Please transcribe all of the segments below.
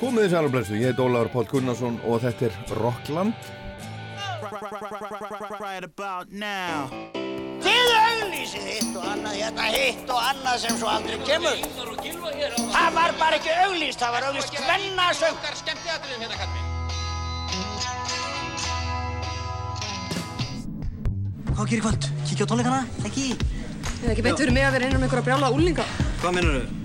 Komið þið sæla blessu, ég heit Ólaður Pál Gunnarsson og þetta er Rockland. Þið auðlýsið hitt og annað, hérna hitt og annað sem svo aldrei kemur. Það var bara ekki auðlýst, það var auðlýst hvennasöng. hérna. Hvað gerir kvöld? Kíkja á tónleikana? Ekki? Það er ekki beint fyrir mig að vera innan með einhverja brjála úlinga. Hvað minnur þau?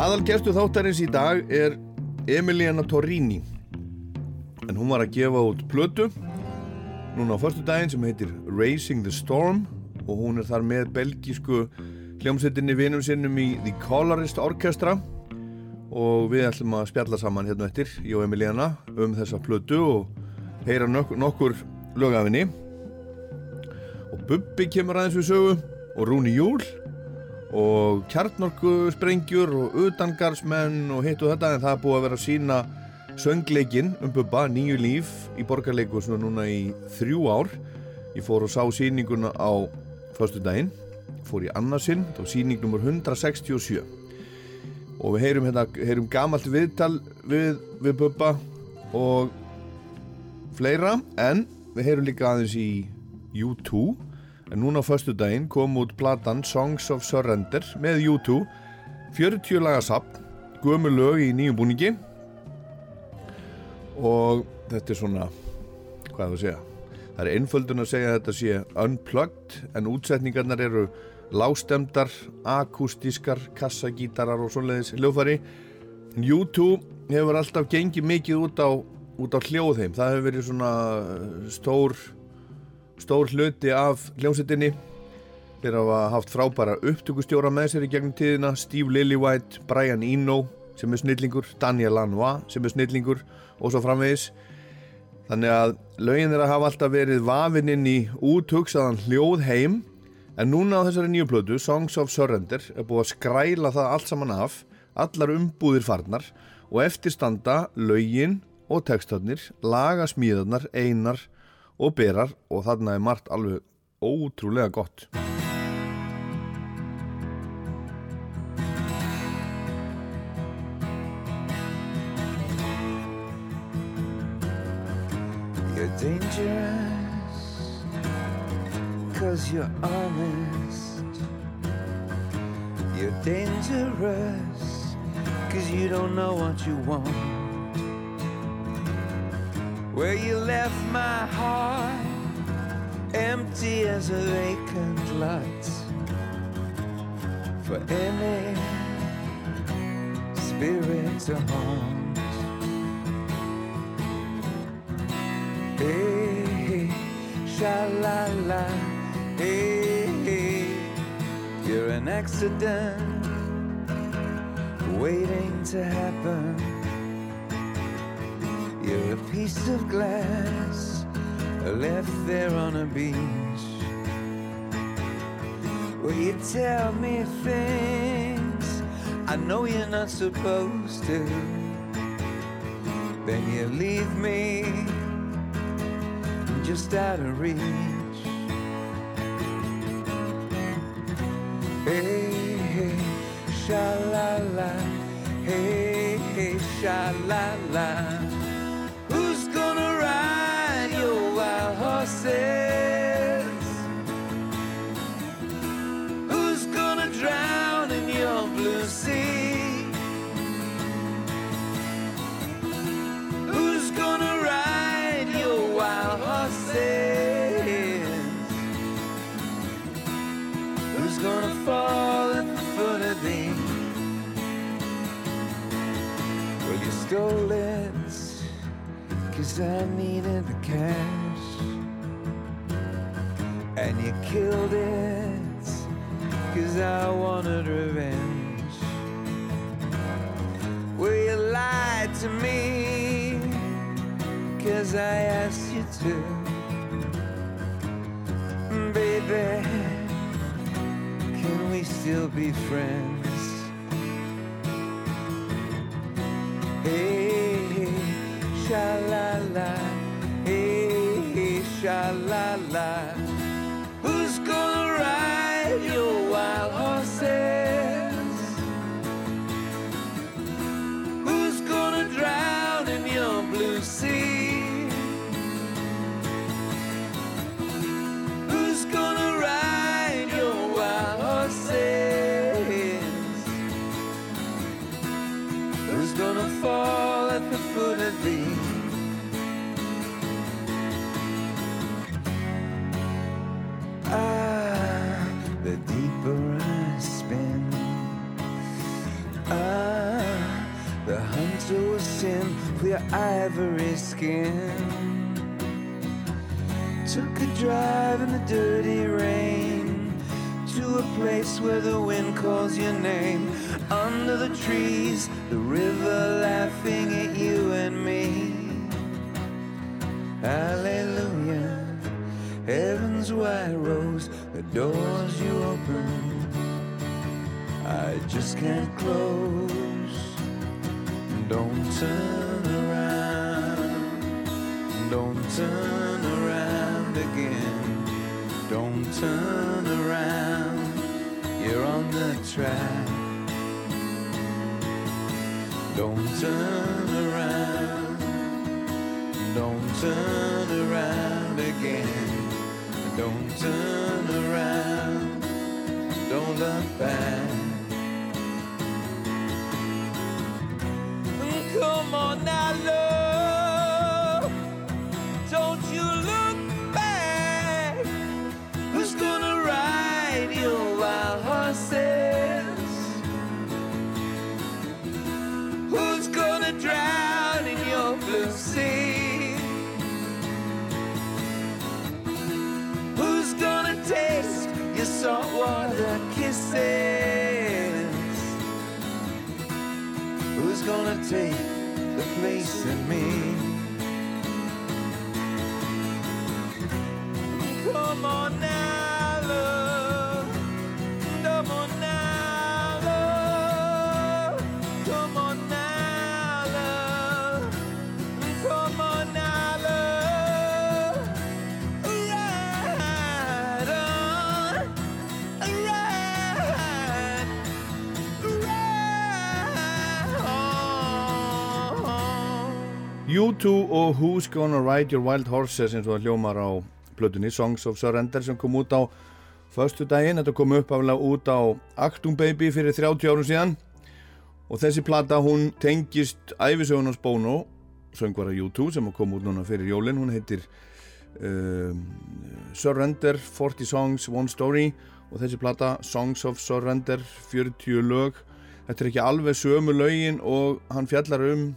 Aðal gestu þáttarins í dag er Emiliana Torrini. En hún var að gefa út plötu núna á förstu daginn sem heitir Racing the Storm og hún er þar með belgísku hljómsettinni vinum sinnum í The Colorist Orchestra og við ætlum að spjalla saman hérna eftir, ég og Emiliana, um þessa plötu og heyra nok nokkur lögafinni og Bubbi kemur aðeins við sögu og Rúni Júl og kjarnorku sprengjur og utangarsmenn og hitt og þetta en það er búið að vera að sína söngleikinn um Bubba, nýju líf í borgarleikusinu núna í þrjú ár. Ég fór og sá síninguna á förstu daginn, fór í annarsinn þá síning numur 167 og við heyrum hérna heyrum gamalt viðtal við, við Bubba og fleira en við heyrum líka aðeins í U2 en núna á förstu daginn kom út platan Songs of Surrender með U2 40 laga sapn gömu lög í nýjum búningi. Og þetta er svona hvað er það að segja það er einföldun að segja að þetta sé unplugged en útsetningarnar eru lágstemdar, akústískar kassagítarar og svoleiðis hljóðfari en U2 hefur alltaf gengið mikið út á, á hljóðheim það hefur verið svona stór stór hluti af hljómsettinni þeir hafa haft frábæra upptökustjóra með sér í gegnum tíðina. Steve Lillywhite, Brian Eno sem er snillingur, Daniel Lanois sem er snillingur og svo framvegis. Þannig að lögin þeirra hafa alltaf verið vafinn inn í úthugsaðan hljóð heim. En núna á þessari nýju plötu Songs of Surrender er búið að skræla það allt saman af. Allar umbúðir farnar. Og eftirstanda lögin og tekstarnir laga smíðarnar einar og berar og þarna er margt alveg ótrúlega gott. You're dangerous Cause you're honest. You're dangerous Cause you don't know what you want Where you left my heart Empty as a vacant lot. For any spirit to haunt. Hey, hey, sha la la, hey, hey, you're an accident waiting to happen. Piece of glass left there on a beach. Well, you tell me things I know you're not supposed to. Then you leave me just out of reach. Hey, hey, sha la la, hey, hey, sha la la. I needed the cash. And you killed it, cause I wanted revenge. Well, you lied to me, cause I asked you to. Baby, can we still be friends? Hey, sha la la, eh, hey, eh, hey, sha la la. With your ivory skin. Took a drive in the dirty rain to a place where the wind calls your name. Under the trees, the river laughing at you and me. Hallelujah, heaven's white rose, the doors you open. I just can't close. Don't turn around. Don't turn around again. Don't turn around. You're on the track. Don't turn around. Don't turn around again. Don't turn around. Don't look back. Drown in your blue sea? Who's gonna taste your saltwater kisses? Who's gonna take the place in me? Come on now, U2 og Who's Gonna Ride Your Wild Horses eins og það hljómar á plötunni Songs of Surrender sem kom út á förstu daginn, þetta kom uppaflega út á Actum Baby fyrir 30 árum síðan. Og þessi plata hún tengist æfisögunars Bono söngvara U2 sem kom út núna fyrir jólin, hún heitir um, Surrender 40 Songs, One Story. Og þessi plata Songs of Surrender 40 lög. Þetta er ekki alveg sömu lögin og hann fjallar um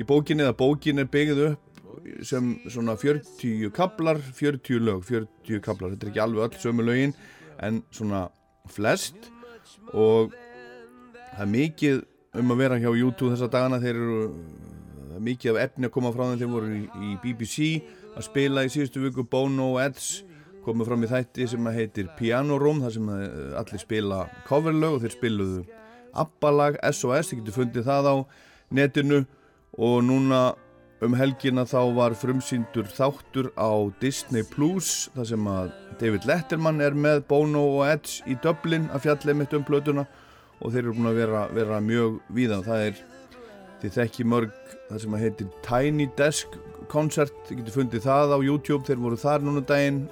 í bókinni eða bókin er byggð upp sem svona 40 kaplar 40 lög, 40 kaplar þetta er ekki alveg öll sömu lögin en svona flest. Og það er mikið um að vera hjá YouTube þessa dagana. Þeir eru er mikið af efni að koma frá þeim. Þeir voru í, í BBC að spila í síðustu viku. Bono og Eds komið fram í þætti sem að heitir Piano Room þar sem að eh, allir spila coverlög og þeir spiluðu Abbalag, SOS, þið getur fundið það á netinu og núna um helgina þá var frumsýndur þáttur á Disney Plus þar sem að David Letterman er með Bono og Edge í Dublin að fjalla mitt um plötuna. Og þeir eru búin að vera, vera mjög víða. Það er, þið þekki mörg það sem að heitir Tiny Desk Concert, þið getur fundið það á YouTube. Þeir voru þar núna um daginn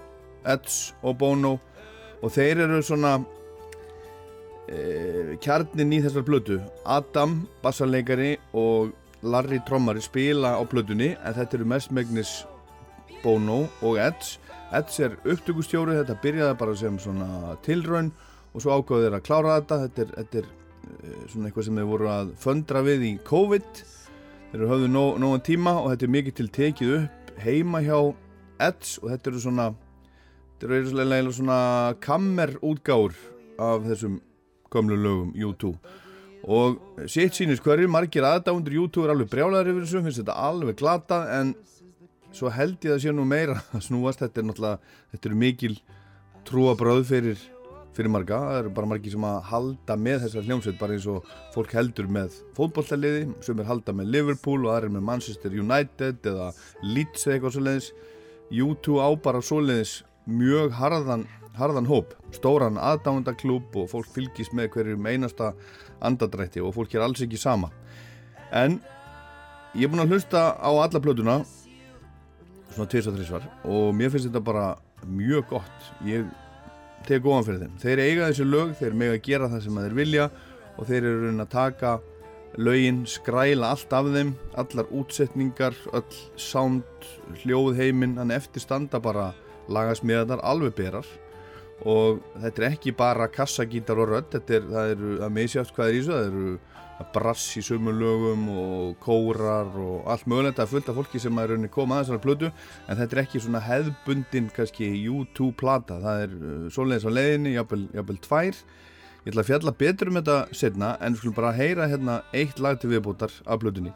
Edge og Bono. Og þeir eru svona e, kjarnin í þessar plötu. Adam, bassarleikari og Larry trommari spila á plötunni en þetta eru mestmegnis Bono og Edge Edge er upptökustjóri, þetta byrjaði bara sem svona tilraun og svo ákváðu þeir að klára þetta. Þetta er, þetta er eh, svona eitthvað sem þeir voru að föndra við í COVID. Þeir eru höfðu nóg, nógan tíma og þetta er mikið til tekið upp heima hjá Edge og þetta eru svona þetta eru svona, svona kammer útgáur af þessum gömlu lögum U2 og sitt sínist hverju margir aðdándur YouTube er alveg brjálæður yfir þessu finnst þetta alveg glatað en svo held ég að sé nú meira að snúast. Þetta er náttúrulega, þetta eru mikil trúabröð fyrir, fyrir marga. Það eru bara margir sem að halda með þessar hljómsveit bara eins og fólk heldur með fótbolltaliði, sem er halda með Liverpool og aðrir með Manchester United eða Leeds eða eitthvað svoleiðis. U2 á bara svoleiðis mjög harðan, harðan hóp. Stóran aðdándaklúb og fólk fylgist með hverjum einasta andadrætti og fólk er alls ekki sama. En ég er búin að hlusta á alla plötuna svona tvis og þrísvar og mér finnst þetta bara mjög gott. Ég tek ofan fyrir þeim. Þeir eiga þessi lög, þeir mega gera það sem þeir vilja og þeir eru raun að taka lögin, skræla allt af þeim allar útsetningar öll sound, hljóð heiminn hann eftir standa bara lagasmiðanar alveg berar og þetta er ekki bara kassagítar og rödd þetta er, það eru að misjátt hvað er í þessu það eru brass í sömu lögum og kórar og allt mögulegt. Það er fullt af fólki sem er rauninni koma að þessari plötu en þetta er ekki svona hefðbundin kannski U2 plata, það er uh, svoleiðis á leiðinni, jafnvel tvær. Ég ætla að fjalla betur um þetta setna en við skulum bara heyra hérna eitt lag til viðbútar af plötunni.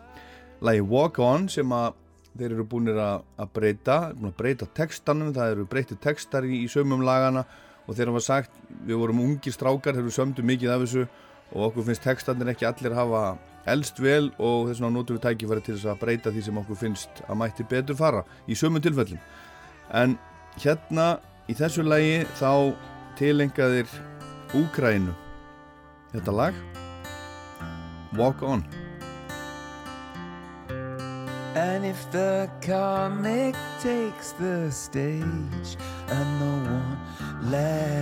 Lagi Walk On sem að þeir eru búinir að breyta búin að breyta textanum, það eru breytið textar í, í sömum lagana og þeir hafa sagt, við vorum ungir strákar þeir eru sömdu mikið af þessu og okkur finnst textanir ekki allir hafa eldst vel og þess vegna notur við tækifæri til þess að breyta því sem okkur finnst að mætti betur fara í sömum tilfellum. En hérna í þessu lagi þá tilengaðir Úkrænu þetta lag Walk On And if the comic takes the stage and no one laughs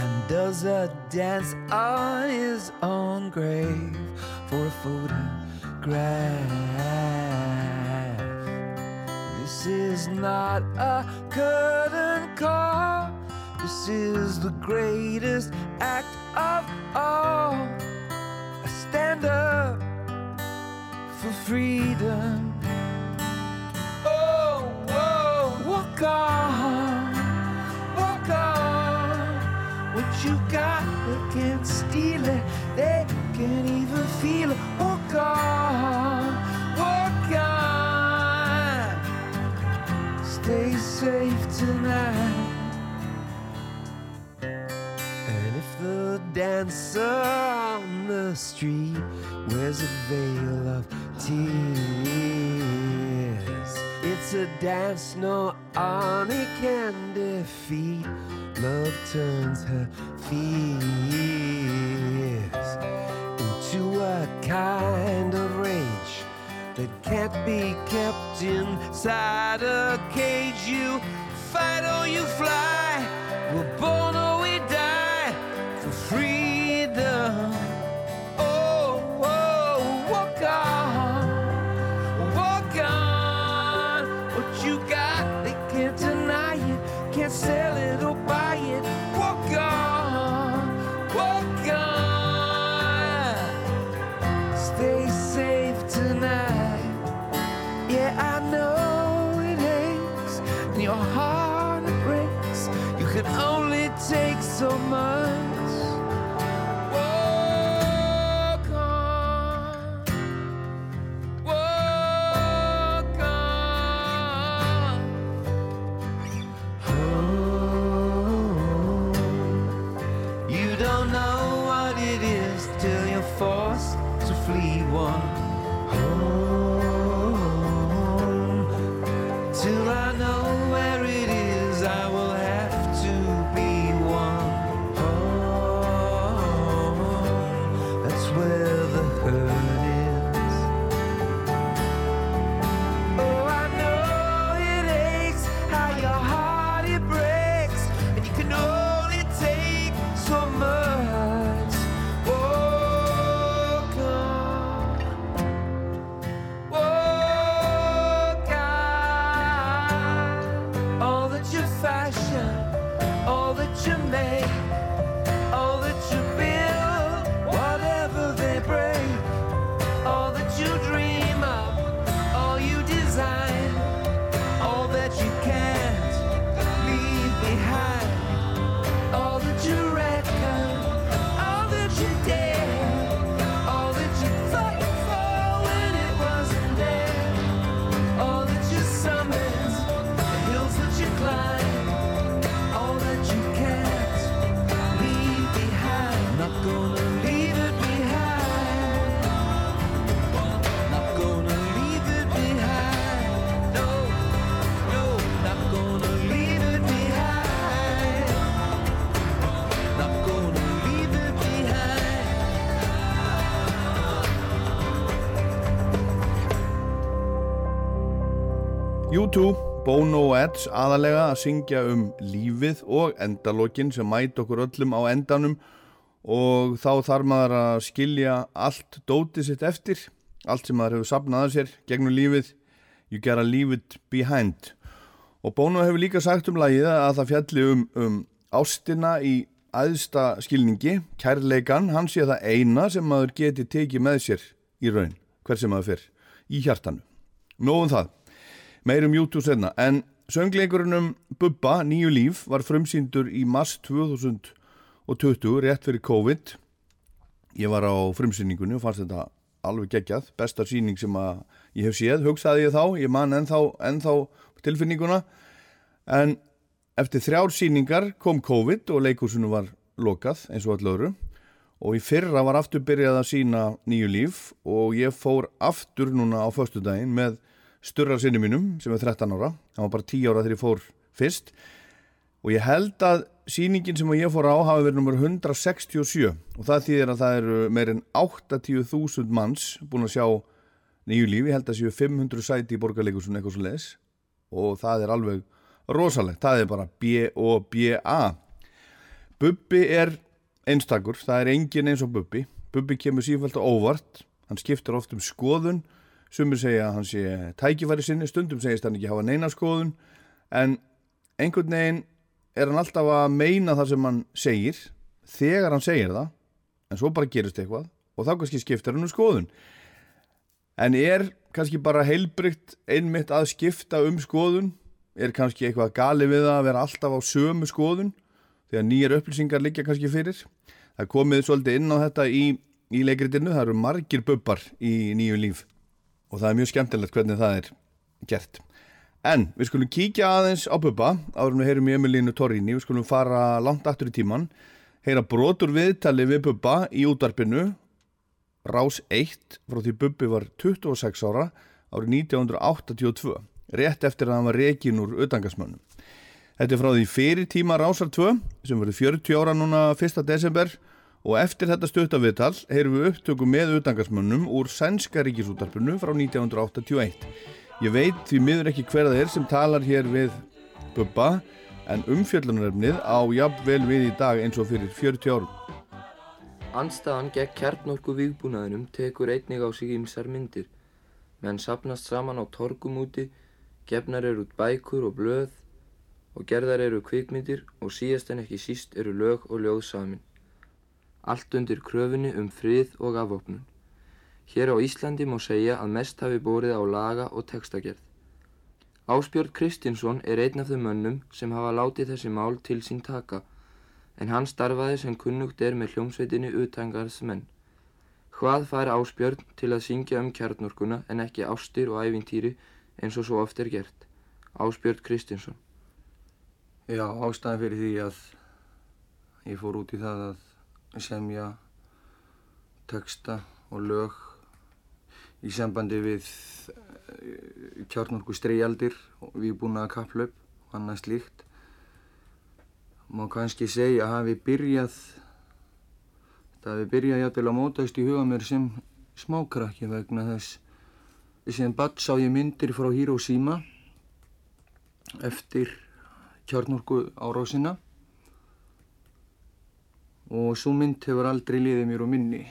and does a dance on his own grave for a photograph, this is not a curtain call. This is the greatest act of all. A stand up for freedom. Oh, whoa, walk on, walk on. What you got, they can't steal it, they can't even feel it. Walk on, walk on. Stay safe tonight. And if the dancer on the street wears a veil of tears, it's a dance no army can defeat. Love turns her fears into a kind of rage that can't be kept inside a cage. You fight or you fly, we're born so much. U2, Bono og Edge aðalega að syngja um lífið og endalókin sem mæti okkur öllum á endanum. Og þá þarf maður að skilja allt dótið sitt eftir, allt sem maður hefur sapnað að sér gegnum lífið, you gotta leave it behind. Og Bono hefur líka sagt um lagið að það fjalli um, um ástina í aðsta skilningi, kærleikan, hann sé það eina sem maður geti tekið með sér í raun, hver sem maður fyrr, í hjartanu. Nóðum það, meirum YouTube senna, en söngleikurinn um Bubba, Nýju líf, var frumsýndur í mars 2020, rétt fyrir COVID. Ég var á frumsýningunni og fannst þetta alveg geggjað, besta síning sem að ég hef séð, hugsaði ég þá, ég man ennþá, ennþá tilfinninguna. En eftir þrjár síningar kom COVID og leikursunu var lokað eins og allu öðru. Og í fyrra var aftur byrjað að sína nýju líf og ég fór aftur núna á förstu daginn með störra sinni mínum sem er 13 ára, hann var bara 10 ára þegar ég fór fyrst. Og ég held að síningin sem ég fór á hafi verið nummer 167 og það þýðir að það eru meirinn 80.000 manns búin að sjá nýju líf, ég held að séu 500 sæti í borgarleikursun eitthvað svo leiðis og það er alveg rosalegt, það er bara B-O-B-A Bubbi er einstakur, það er engin eins og Bubbi. Bubbi kemur sífælt og óvart. Hann skiptur oft um skoðun sumur segja að hann sé tækifæri sinni stundum segist hann ekki hafa neina skoðun en einhvern veginn er hann alltaf að meina það sem hann segir þegar hann segir það en svo bara gerist eitthvað og þá kannski skiptir hann um skoðun. En er kannski bara heilbrygt einmitt að skipta um skoðun? Er kannski eitthvað gali við að vera alltaf á sömu skoðun? Þegar nýjar upplýsingar liggja kannski fyrir? Það komið svolítið inn á þetta í, í leikritinu, það eru margir bubbar í nýju líf og það er mjög skemmtilegt hvernig það er gert en við skulum kíkja aðeins á bubba áður við heyrum í Emilínu Torrini við skulum fara langt aftur í tíman heyra brotur viðtali við bubba í útvarpinu Rás 1 frá því Bubbi var 26 ára árið 1982, rétt eftir að hann var rekin úr auðangasmönnum. Þetta er frá því fyrir tíma Rásar 2 sem verið 40 ára núna 1. desember og eftir þetta stöttaviðtal heyrum við upptöku með auðangasmönnum úr Sænska ríkisútarpinu frá 1981. Ég veit því miður ekki hver það er sem talar hér við Bubba en umfjöllunaröfnið á jafnvel við í dag eins og fyrir 40 árum. Andstaðan gegn kjarnorku viðbúnaðinum tekur einnig á sig ýmsar myndir. Menn sapnast saman á torgum úti, gefnar eru bækur og blöð og gerðar eru kvikmyndir og síðast en ekki síst eru lög og ljóð samin. Allt undir kröfunni um frið og afvopnun. Hér á Íslandi má segja að mest hafi bórið á laga og textagerð. Áspjörn Kristinsson er einn af þau mönnum sem hafa látið þessi mál til sín taka en hann starfaði sem kunnugt er með hljómsveitinni utangarðsmenn. Hvað fær Áspjörn til að syngja um kjarnorkuna en ekki ástir og ævintýri eins og svo oft er gert? Áspjörn Kristinsson. Já, ástæðan fyrir því að ég fór út í það að semja texta og lög í sambandi við eh, kjarnorku streyjaldir og viðbúnaða kapplöp og annað slíkt. Má kannski segja að hafi byrjað það hafi byrjað jætil að mótast í huga mér sem smákrakki vegna þess sem badd sá ég myndir frá Hiroshima eftir kjarnorku árásina og svo mynd hefur aldrei liðið mér á minni.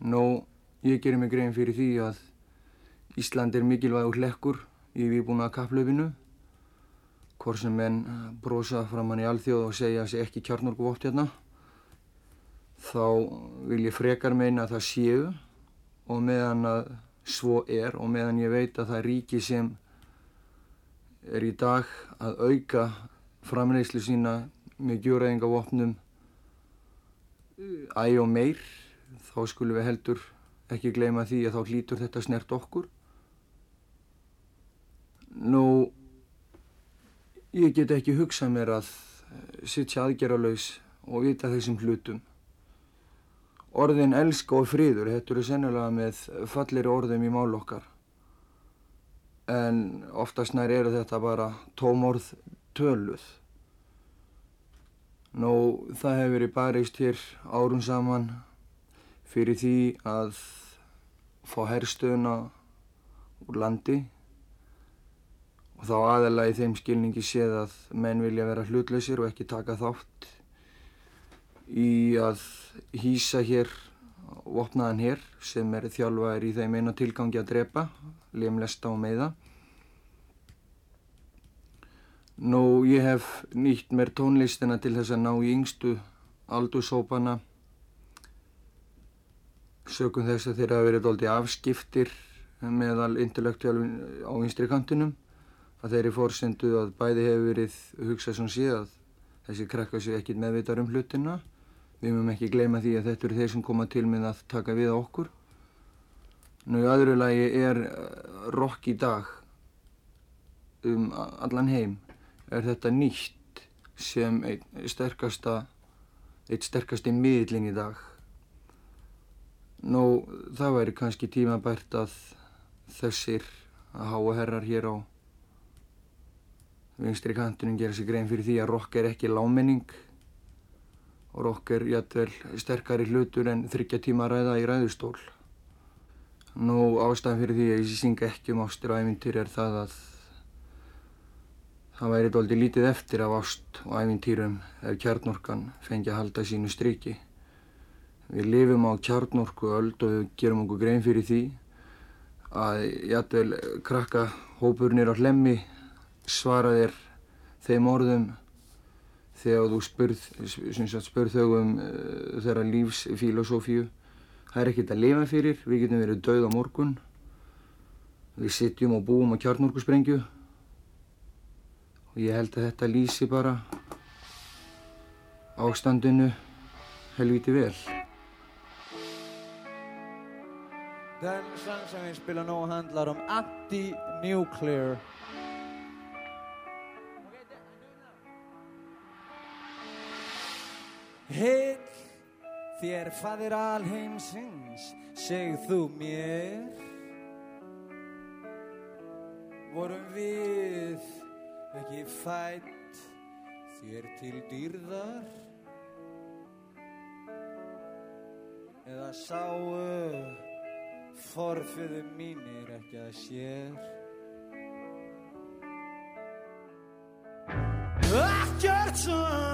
Nó, ég gerir mig grein fyrir því að Ísland er mikilvægur hlekkur í viðbúna kapplöfinu hvort sem menn brosa framann í alþjóð og segja að það sé ekki kjarnorkuvótt hérna þá vil ég frekar meina að það séu. Og meðan að svo er og meðan ég veit að það er ríki sem er í dag að auka framleyslu sína með gjúræðingavopnum æg og meir þá skulum við heldur ekki gleyma því að þá hlýtur þetta snert okkur nú Ég get ekki hugsað mér að eh, sitja aðgerralaus og vita þessum hlutum. Orðin elska og fríður, þetta eru sennilega með fallir orðum í mál okkar. En oftast nær eru þetta bara tómorð töluð. Nú, það hefur verið barist hér árum saman fyrir því að fá herrstöðuna úr landi og þá aðalega í þeim skilningi séð að menn vilja vera hlutlausir og ekki taka þátt í að hýsa hér vopnaðan hér sem er þjálfaðir í þeim eina tilgangi að drepa, lemlesta og meiða. Nú, ég hef nýtt mér tónlistina til þess að ná í yngstu aldursópana sökum þess að þeirra verið doldi afskiptir meðal intellektuál á vinstri kantinum. Að þeirri fórsendu að bæði hefur verið hugsað sem sé að þessi krakka séu ekkit meðvitar um hlutina. Við mögum ekki gleyma því að þetta eru þeir sem koma til með að taka við okkur. Nú í öðru lagi er rock í dag um allan heim er þetta nýtt sem eitt sterkasta eitt sterkasti miðlinn í dag? Nú það væri kannski tímabært að þessir að háa herrar hér á vinstri kantunum gera sig grein fyrir því að rock er ekki lámenning og rock er jættvel sterkari hlutur en þryggja tíma ræða í ræðustól. Nú ástæðan fyrir því að ég syng ekki um ástir og ævintýr er það að Það væri doldi lítið eftir af ást og æfintýrum ef kjarnorkan fengi að halda sínu striki. Við lifum á kjarnorku öld og við gerum okkur grein fyrir því að jætvel krakka hópurnir á hlemmi svara þér þeim orðum þegar þú spurð, spurð þau um uh, þeirra lífsfilosófíu. Það er ekkert að lifa fyrir, við getum verið dauð á morgun, við sitjum og búum á kjarnorkusprengju og ég held að þetta lýsi bara ástandinu helviti vel. Den sang som vi spelar nu handlar om anti-nuclear. Heill þér fadir alheimsins, segð þú mér, vorum við ekki fætt þér til dýrðar? Eða sáu forfiðu mínir ekki að sér? Ekkert sann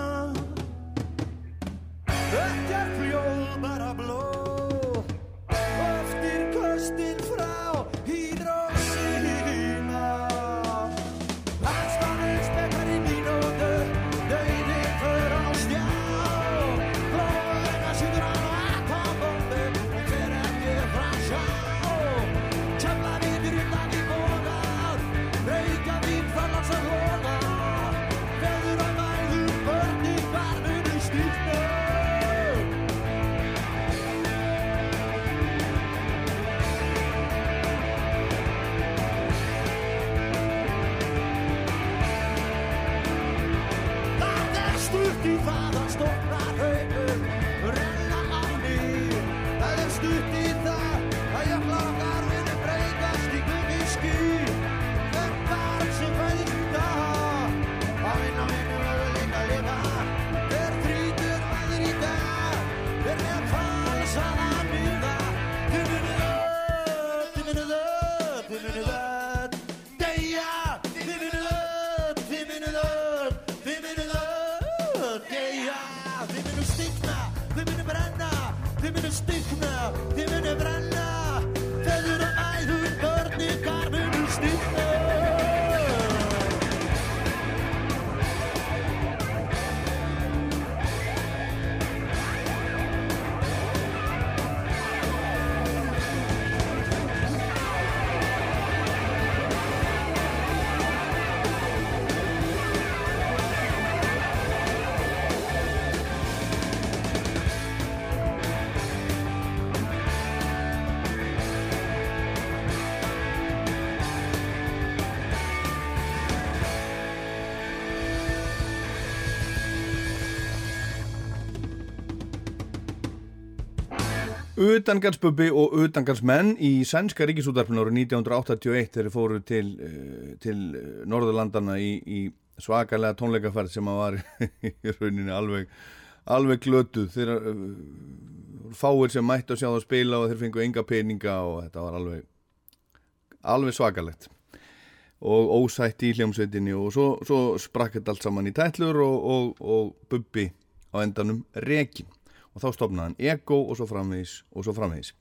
Utangansbubbi og utangansmenn í sænska ríkisútarfinu árið 1981 þegar þeir fóru til, uh, til Norðurlandana í, í svakalega tónleikaferð sem að var í rauninni alveg, alveg glötuð. Þeir uh, fáir sem mætti að sjá það spila og þeir fengu enga peninga og þetta var alveg alveg svakalegt og ósætt í hljómsveitinni og svo, svo sprakk þetta allt saman í tætlur og, og, og bubbi á endanum rekin og þá stopnaði hann Ego og svo framvegis og svo framvegis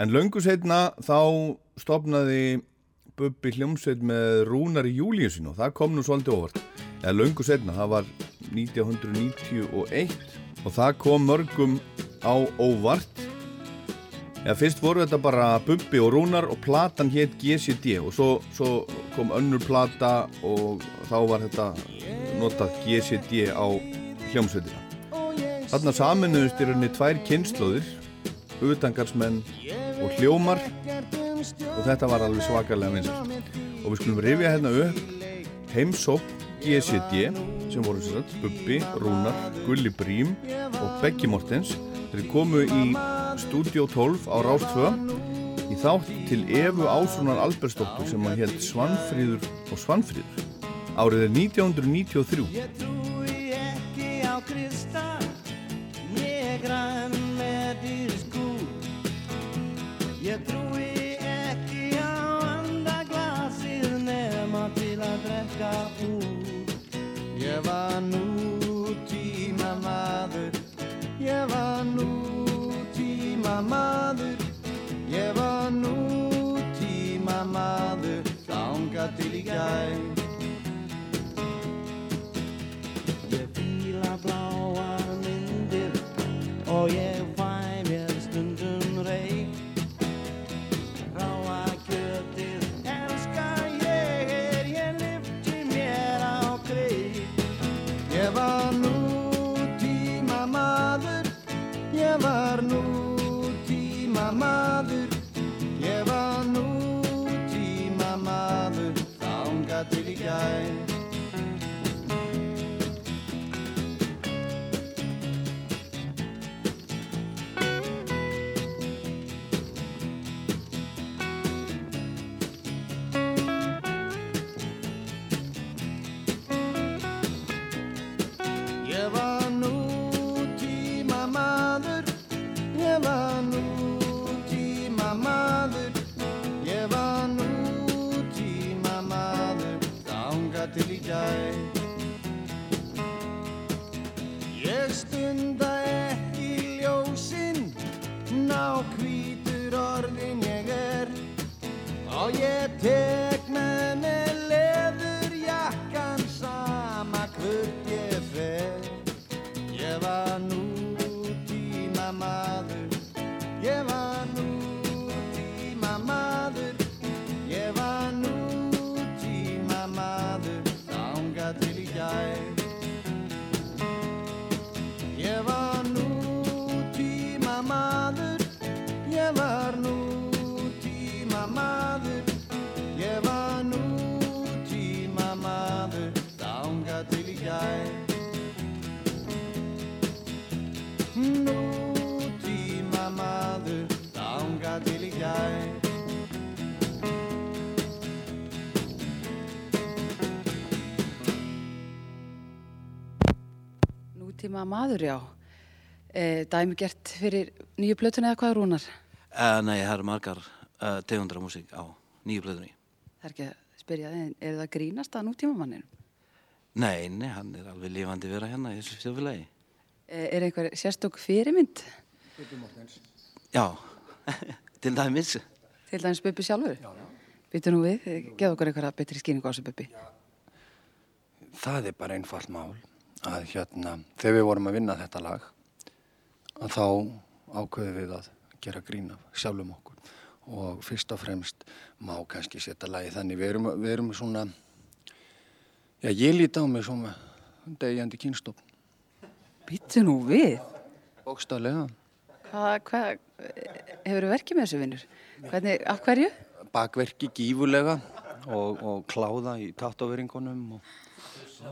en löngu setna þá stopnaði Bubbi hljómsveit með Rúnar í Júliusin og það kom nú svolítið óvart. Eða löngu setna, það var 1991 og það kom mörgum á óvart. Eða fyrst voru þetta bara Bubbi og Rúnar og platan hétt GCD og svo, svo kom önnur plata og þá var þetta notað GCD á hljómsveitina. Þarna saminuðust í rauninni tvær kynnslóðir, utangarsmenn og hljómar og þetta var alveg svakalega vinsast. Og við skulum rifja hérna upp heimsók GCD sem voru sér að Bubbi, Rúnar, Gulli Brím og Beggi Mortens. Þeir komu í Studio 12 á Rástfö í þátt til Efu Ásrunar Albersdóttur sem að held Svanfríður og Svanfríður. Árið er 1993. Trúi ekki á Krista Ég með trúi ekki á andaglasið nema til að drekka út Ég var nútíma maður. Ég var nútíma maður. Ég var nútíma maður Þanga til í gæð Ég fíla myndir og ég fæ mér stundum reik. Ráa kjötið elska ég er ég lyfti mér á kreik. Ég var nútíma maður, ég var nútíma maður, ég var nútíma maður, þanga til í gæð. Ég stunda ekki ljósinn, ná hvítur orðin ég er, og ég tek Nútíma maður, já. E, dæmi gert fyrir nýju plötuna eða hvað rúnar? Uh, nei, það eru margar uh, tegundra músík á nýju blöðunni. Það er ekki að spyrja þið, er það grínast að nútíma manninu? Nei, nei, hann er alveg lifandi vera hérna í þessu þjóðfélagi. E, er einhver sérstök fyrirmynd? Já, til dæmis. Til dæmis Bubbi sjálfur? Já, já. Býtu nú við, geða okkur einhverja betri skýringu á þessu Bubbi. Það er bara einfalt mál að hérna, þegar við vorum að vinna þetta lag að þá ákveðum við að gera grín af sjálfum okkur og fyrst og fremst má kannski setja lagi þannig við erum, við erum svona já ég líti á mig svona degjandi kynstofn Býtu nú við? bókstaflega Hvað, hvað, hefur verkið með þessu vinnur? Hvernig, af hverju? bakverki gífulega og, og kláða í tattoveringunum og,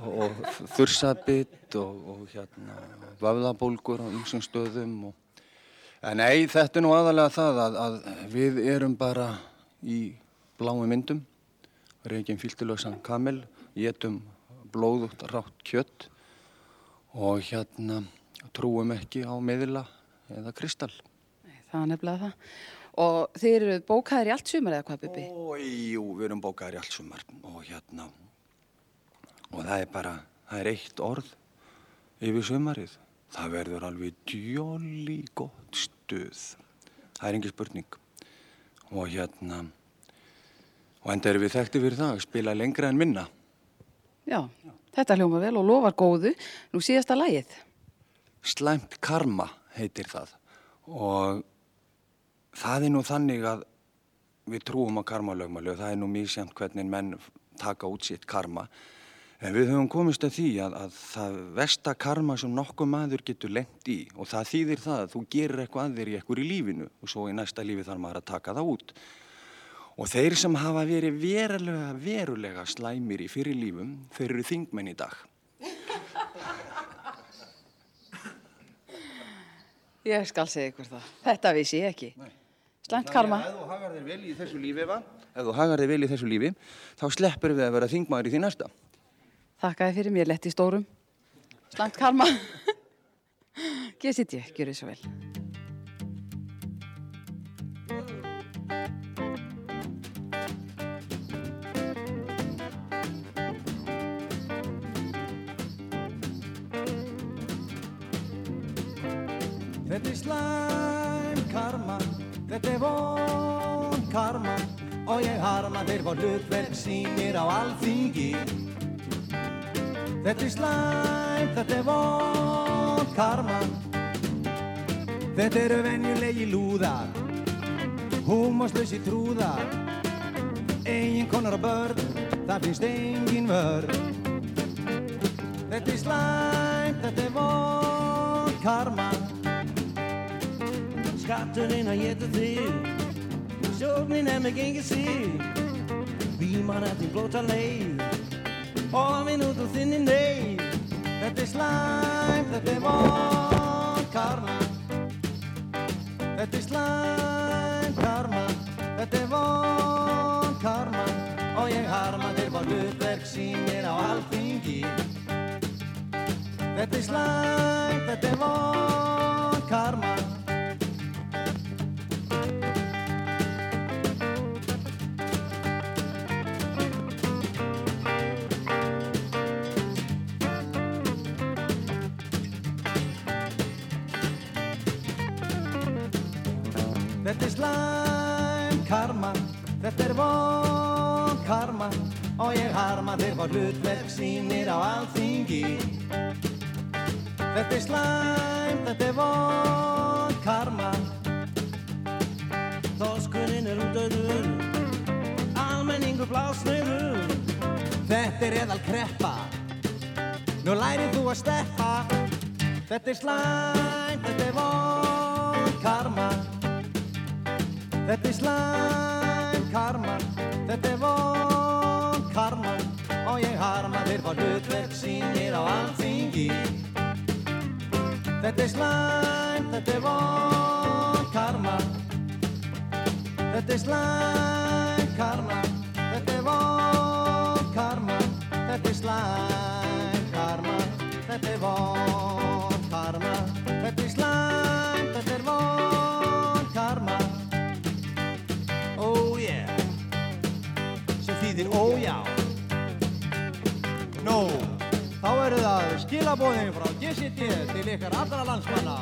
og þursabitt og, og hérna vöfðabólgur á ymsum stöðum og En nei, þetta er nú aðalega það að, að við erum bara í bláum myndum, reygin fylgtilöksan kamel, getum blóðugt rátt kjött og hérna trúum ekki á meðila eða kristall. Það er nefnilega það. Og þið eru bókaðir í allt sumar eða hvað, Bubi? Jú, við erum bókaðir í allt sumar og hérna, og það er bara, það er eitt orð yfir sumarið. Það verður alveg djóli gott stuð. Það er engi spurning. Og hérna, Og enda erum við þekkti fyrir það að spila lengra en minna. Já, þetta hljóma vel og lofar góðu. Nú síðasta lagið. Slæmt karma heitir það og það er nú þannig að við trúum á karmalögmáli og það er nú mísjönd hvernig menn taka út sitt karma en við höfum komist að því að, að það versta karma sem nokkuð maður getur lengt í og það þýðir það að þú gerir eitthvað að þér í ekkur í lífinu og svo í næsta lífi þarf maður að taka það út og þeir sem hafa verið verulega, verulega slæmir í fyrir lífum þeir eru þingmenn í dag Ég skal segja ykkur það. Þetta vissi ég ekki. Slæmt karma. Ef þú hagar þér vel í þessu lífi, va? Ef þú hagar þér vel í þessu lífi, þá sleppur við að vera þingmaður í því næsta. Þakkaði fyrir mér lett í stórum. Slæmt karma. Geð sitt ég, gjör þið svo vel. Þetta er slæm karma, þetta er von karma og ég harma þeir fá hlutverk sínir á alþingi. Þetta er slæm, þetta er von karma, þetta eru venjulegi lúðar, húmoslösi trúðar, eigin konar og börn, það finnst engin vörn. Þetta er slæm, þetta er von karma, Skatturinn að geta þig Sjóknin er með gengið sig Víman er til blóta leið Ofinn út og þinni neyð Þetta er slæm, þetta er von karma Þetta er slæm karma Þetta er von karma Og ég harma þeir var hlutverk sínir á alþingi. Þetta er slæm, þetta er von ég harma þeir fá hlutverk sínir á alþingi. Þetta er slæm, þetta er von karma, þoskurinn er út auður, almenningur blásnöður. Þetta er eðal kreppa, nú lærið þú að steppa. Þetta er slæm, landsmanna.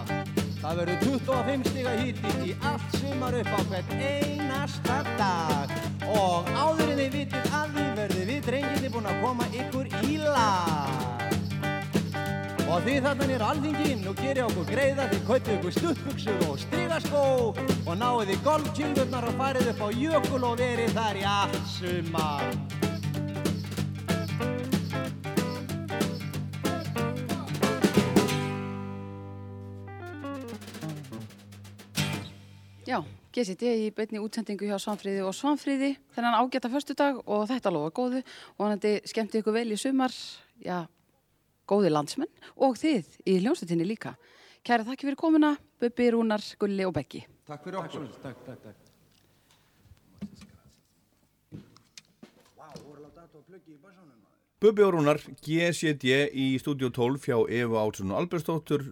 Það verður 25 stiga híti í allt sumar upp á hvern einasta dag. Og áður en þið vitið að því verður við drenginni búin að koma ykkur í lag. Og því þarna nýra alþingin og gerir okkur greiða því kautu ykkur stuttbuxur og strigaskó og náðu því golfkindurnar og farið upp á jökul og verið þar í allt sumar. Já, GCD í beinni útsendingu hjá Svanfríði og Svanfríði þennan ágæta förstudag og þetta lofa góðu og hann skemmti ykkur vel í sumar, já, góði landsmenn og þið í hljómsveitinni líka. Kæra þakki fyrir komuna, Bubbi, Rúnar, Gulli og Beggi. Takk fyrir okkur. Takk, takk, takk. Bubbi og Rúnar, GCD í stúdíu 12 hjá Eva Átsson og Albersdóttur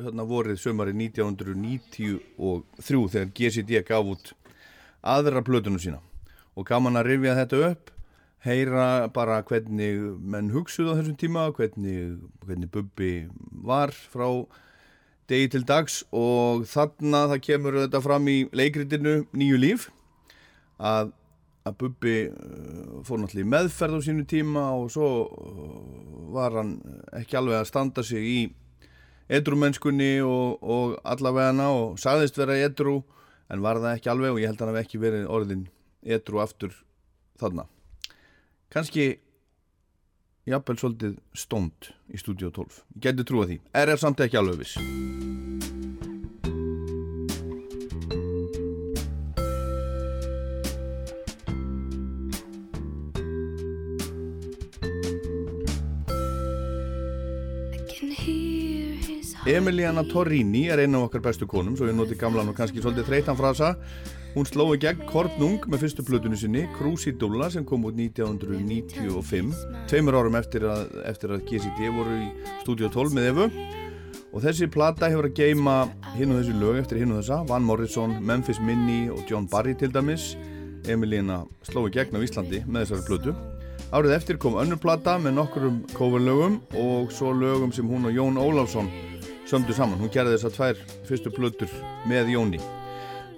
hérna vorið sömari 1993 þegar GCD gaf út aðra plötunum sína. Og gaman að rifja þetta upp heyra bara hvernig menn hugsuð á þessum tíma hvernig, hvernig Bubbi var frá degi til dags. Og þarna það kemur þetta fram í leikritinu Nýju líf að að Bubbi uh, fór náttúrulega í meðferð á sínu tíma og svo uh, var hann ekki alveg að standa sig í edrumennskunni og, og allavegana og sagðist vera edru en var það ekki alveg og ég held að hann hef ekki verið orðin edru aftur þarna. Kanski jafnvel svolítið stónd í stúdíu 12. Ég geti trúa því. Er er samt ekki alveg viss. Emiliana Torrini er eina af okkar bestu konum svo ég noti gamlan og kannski svolítið þreytan frasa. Hún sló í gegn Kortnung með fyrstu plötunni sinni Crucidulla sem kom út 1995 tveimur árum eftir að, eftir að GCD voru í Studio 12 með Evu. Og þessi plata hefur að geima hinn og þessi lög eftir hinn og þessa Van Morrison, Memphis Minnie og John Barry til dæmis. Emiliana sló í gegn á Íslandi með þessari plötu. Árið eftir kom önnur plata með nokkurum coverlögum og svo lögum sem hún og Jón Ólafsson sömdu saman. Hún gerði þess að tvær fyrstu plötur með Jóni.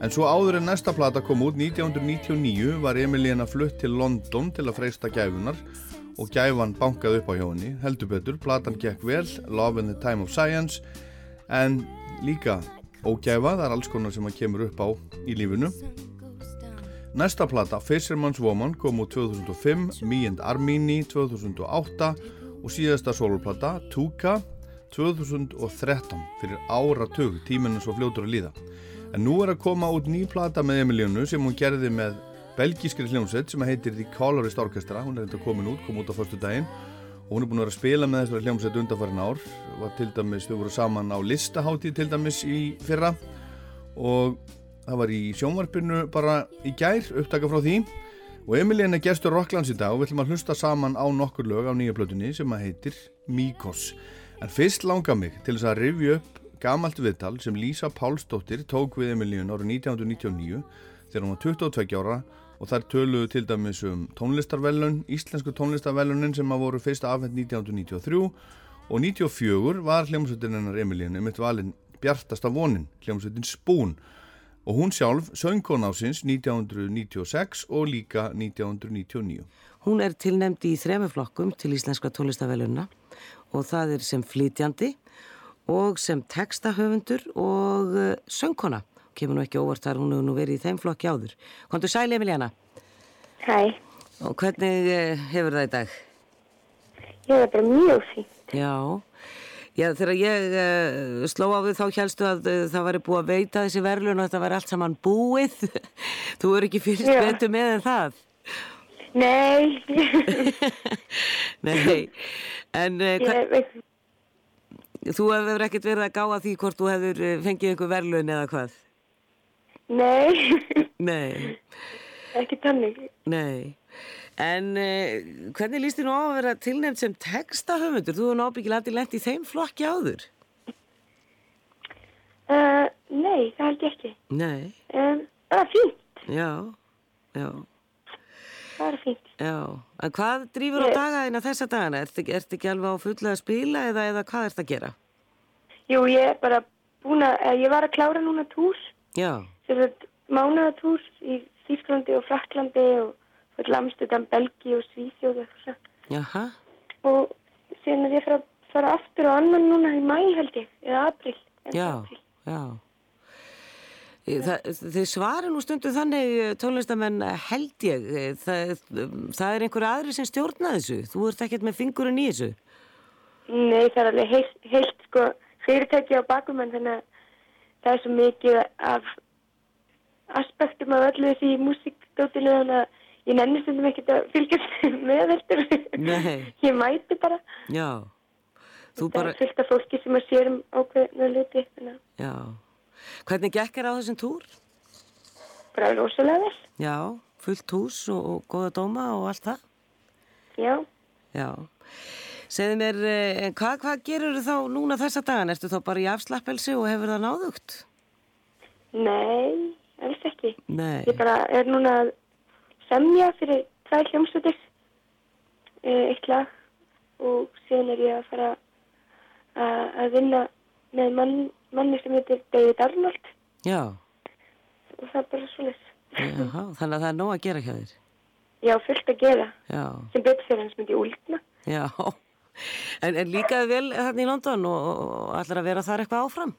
En svo áður en næsta plata kom út 1999 var Emilíana flutt til London til að freysta gæfunar og gæfan bankaði upp á hjá henni. Heldur betur, platan gekk vel, Love in the Time of Science, en líka ógæfa, það er alls konar sem að kemur upp á í lífinu. Næsta plata, Fisherman's Woman, kom út 2005, Me and Armini 2008 og síðasta soloplata, Tuka 2013 fyrir áratug. Tíminn er svo fljótur að líða. En nú er að koma út ný plata með Emilíunu sem hún gerði með belgískri hljómsveit sem heitir The Colorist Orchestra. Hún er þetta komin út, kom út á förstu daginn og hún er búin að vera að spila með þessari hljómsveit undanfærin ár. Var til dæmis, þau voru saman á listaháttíð til dæmis í fyrra. Og það var í sjónvarpinu bara í gær upptaka frá því. Og Emilíana gestur Rocklands í dag og við ætlum að hlusta saman á nokkur lög á nýja plötunni sem heitir Míkos En fyrst langar mig til þess að rifja upp gamalt viðtal sem Lísa Pálsdóttir tók við Emilíun árið 1999 þegar hún var 22 ára og þær töluðu til dæmis um tónlistarvelun, íslensku tónlistarvelunin sem að voru fyrst afhengt 1993 og 1994 var hljómsveitin hennar Emilíun um eitt valin bjartasta vonin, hljómsveitin Spún og hún sjálf söngkon ásins 1996 og líka 1999. Hún er tilnemd í þremuflokkum til íslenska tónlistarvelunna og það er sem flytjandi og sem textahöfundur og uh, söngkona. Kemur nú ekki óvart þar, hún hefur nú verið í þeim flokki áður. Kontur sæli Emiliana? Hæ. Og hvernig uh, hefur það í dag? Ég er bara mjög fínt. Já, Já þegar ég uh, sló á við þá helstu að uh, það væri búið að veita þessi verðlun og þetta væri allt saman búið. Þú eru ekki fyrst betur með en það? Nei. Nei, en uh, Ég hva, þú hefur ekkert verið að gáða því hvort þú hefur uh, fengið einhver verðlun eða hvað? nei, Nei, ekki tannig. nei. En uh, hvernig líst þið nú á að vera tilnefnd sem textahöfundur? Þú hefur nábyggilega alltaf lent í þeim flokki áður? Uh, nei, það held ég ekki. Nei, Um, það er fínt, já, já, það er fínt. já. En hvað drýfur á Ég- dagaðina þessa dagana? Ertu ertu ekki alveg á fulla að spila eða, eða hvað ert að gera? Jú, ég er bara búin að, eh, ég var að klára núna tús, Já, sem er mánuðatús í Þýsklandi og Fraklandi og fyrir Amsterdam, Belgi og Svíþjóð og eitthvað. jaha, Og síðan er ég fara, fara aftur á annan núna í mæ held ég, eða april. já, já. Það, þið svarir nú stundu þannig eh, tónlistamenn eh, held ég, eh, það, það er einhver aðri sem stjórna þessu, þú ert ekkert með fingurinn í þessu. Nei, það er alveg heilt, heilt sko, fyrirtæki á bakum en þannig að það er svo mikið af aspektum af öllu þessi í músikdótinu þannig að ég nenni stundum ekkert að fylgjast með. Nei. Ég mæti bara. Já, þú Það bara, er fullt af fólki sem að sér um ákveðna að já. Hvernig gekk er á þessum túr? bara rosalega vel. Já, fullt hús og, og góða dóma og allt það? Já. Já. Segðu mér, eh, hvað, hvað gerur þá núna þessa dagan? Ertu þá bara í afslappelsi og hefur það náðugt? Nei, alls ekki. Nei. Ég bara er núna að semja fyrir tvær hljómsveitir, eh, eitt lag og síðan er ég að fara að vinna með mann, manni sem heitir David Arnold Já, og það er bara. Jaha, þannig að það er nóg að gera hjá þér. Já, fullt að gera. Já, Sem betur fyrir hans myndi úlna. já. En, en líkaði vel þarna í London og, og allar að vera þar eitthvað áfram?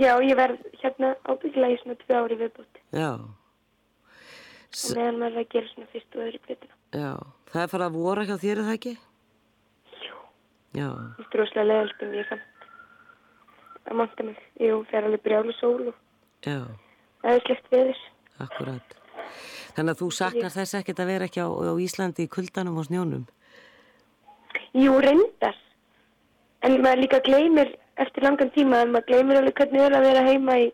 Já, ég verð hérna ábyggilega í svona tvö ári viðbútt. Já, Og meðan maður að gera svona fyrst og öðru plötuna. já. Það er farið að vora hjá þér, er það ekki? Jú. Já, Það er droslega leiðalt en ég samt að monta mig. Jú, það er alveg brjálu sól og já, það er slegt veður. akkurat. Þannig að þú saknar þess ekkert að vera ekki á, á Íslandi í kuldanum og snjónum? Jú, reyndar. En maður líka gleymir eftir langan tíma að maður gleymir alveg hvernig er að vera heima í,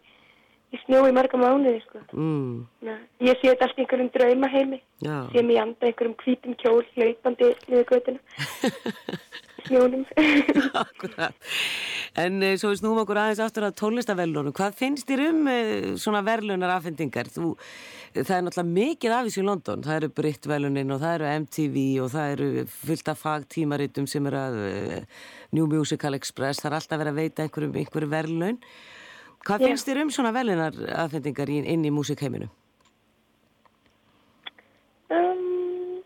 í snjó í marga mánuði, sko. Mm, Na, ég sé þetta allt í einhverjum drauma heimi. já, Sé mig anda einhverjum hvítum kjól hlaupandi niður götuna. Snjónum. akkurat. En uh, svo við snúum okkur aðeins aftur að tónlistavellunum. Hvað finnst þér um uh, svona verlunar afhendingar? Þú, það er náttúrulega mikið af þessu í London. Það eru Brit-velunin og það eru MTV og það eru fullt af fagtímaritum sem eru að New Musical Express. Það er alltaf verið að veita einhverjum, einhverjum verlun. Hvað Já. finnst þér um svona velunar afhendingar inn í músikheiminu? Um,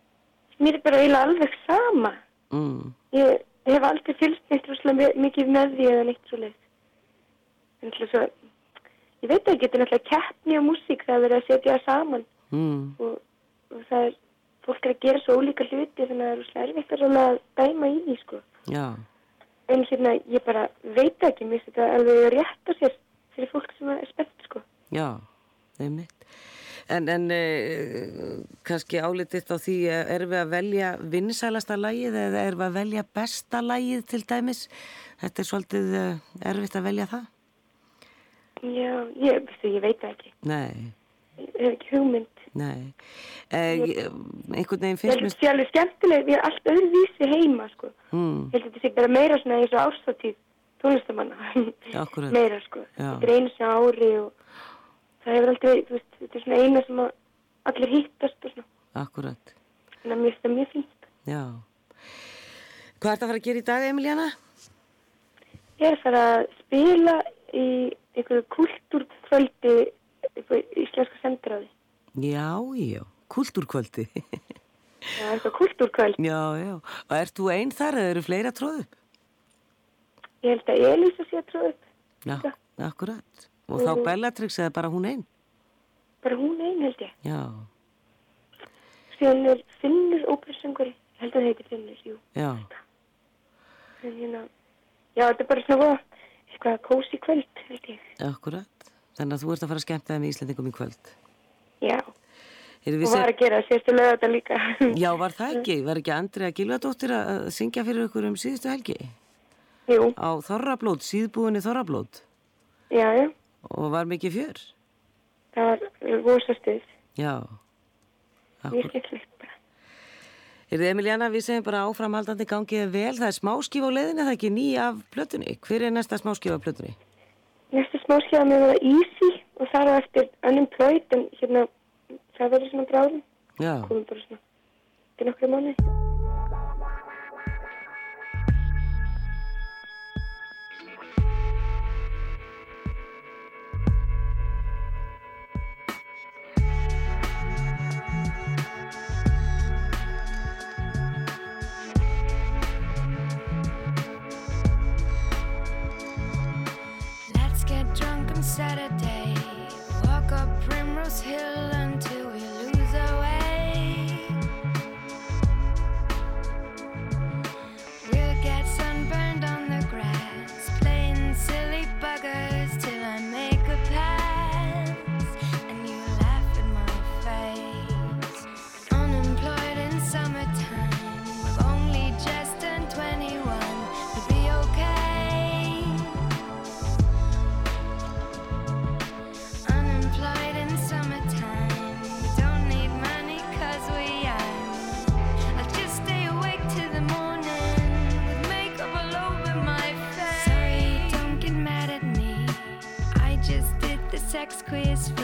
mér er bara eiginlega alveg sama. Mm, Ég, ég hef aldrei fylgst neitt rosalega mi- mikið með því eða neitt svo leið. En til þess að, ég veit ekki, þetta er náttúrulega keppni á músík, það er að setja það saman mm, og, og það er, fólk er að gera svo ólíka hluti þannig að það er rosalega erfitt að svona dæma í því, sko. já, En hérna, ég bara veit ekki, mér þetta alveg rétt á sér fyrir fólk sem er spennt, sko. já, einmitt. En, en uh, kannski álitið á því, eh, erum við að velja vinsælasta lagið eða erum við að velja besta lagið til dæmis? Þetta er svolítið uh, erfitt að velja það? Já, ég, ég veit það ekki. Nei, Ég hef ekki hugmynd. nei. Uh, einhvern veginn Ég finnst held að mér... þetta sé alveg skemmtileg, við erum allt öðruvísi heima, sko. Mm, Ég held að þetta sé bara meira svona eins og ástatíð tónlistamanna. akkurat. meira, sko. Já. Þetta er einu sem ári og það hefur aldrei, þú veist, þetta er svona eina sem allir hittast og svona. Akkurat, Þannig að mér finnst það mjög fínt. já. Hvað ert að fara að gera í dag, Emiliana? Ég er að fara að spila í einhverju kultúrkvöldi upp á íslenska sendiráði. Já, já, kultúrkvöldi. Það er eitthvað kultúrkvöld. já, já. Og ert þú einn þar eða eru fleira tróðu? Ég held að Elísa sé að tróða upp. Já, akkurat. Og þá Mhm. Bellatrix eða bara hún einn? Bara hún einn held ég. Já, Síðan er Finnur ópersöngari. Ég held að það heiti Finnur, jú. já, En hérna, já, þetta er bara svona eitthvað kósi kvöld, held ég. akkurat. Þannig að þú ert að fara að skemmta það með Íslandingum í kvöld. Já, Heyrðu, og var að gera sérstu lögða þetta líka. Já, var það ekki? Var ekki Andrea Gilvardóttir að syngja fyrir ykkur um síðustu helgi? Jú. Á Þorrablót, síðbúinni Þorrablót. Já, já, Og var mikið fjör? það var rosa stuð. Já. Mjög skemmtilegt bara. Heyrðu, Emiliana, við segjum bara áframhaldandi gangið vel. Það er smáskíf á leiðinni, það er ekki ný af plötunni. Hver er næsta smáskíf af plötunni? Næsta smáskjáða með það Easy og það á eftir Unemployed en hérna, það verður svona bráðum. Já. Komum bara svona til nokkru mánuði. Saturday. Walk up Primrose Hill quiz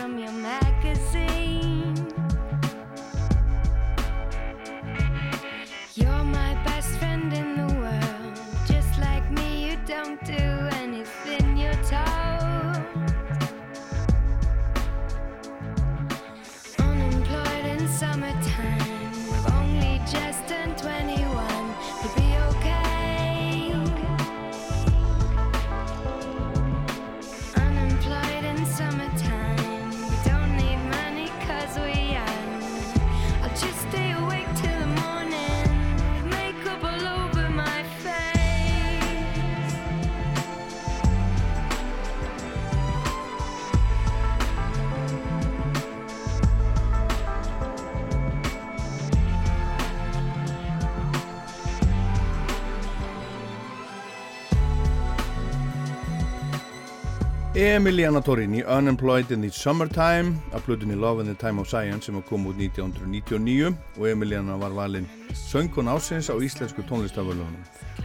Emiliana Torini, Unemployed in the Summertime af plutunni Love in the Time of Science sem kom út 1999 og Emiliana var valinn söngkon ásins á íslensku tónlistafölunum.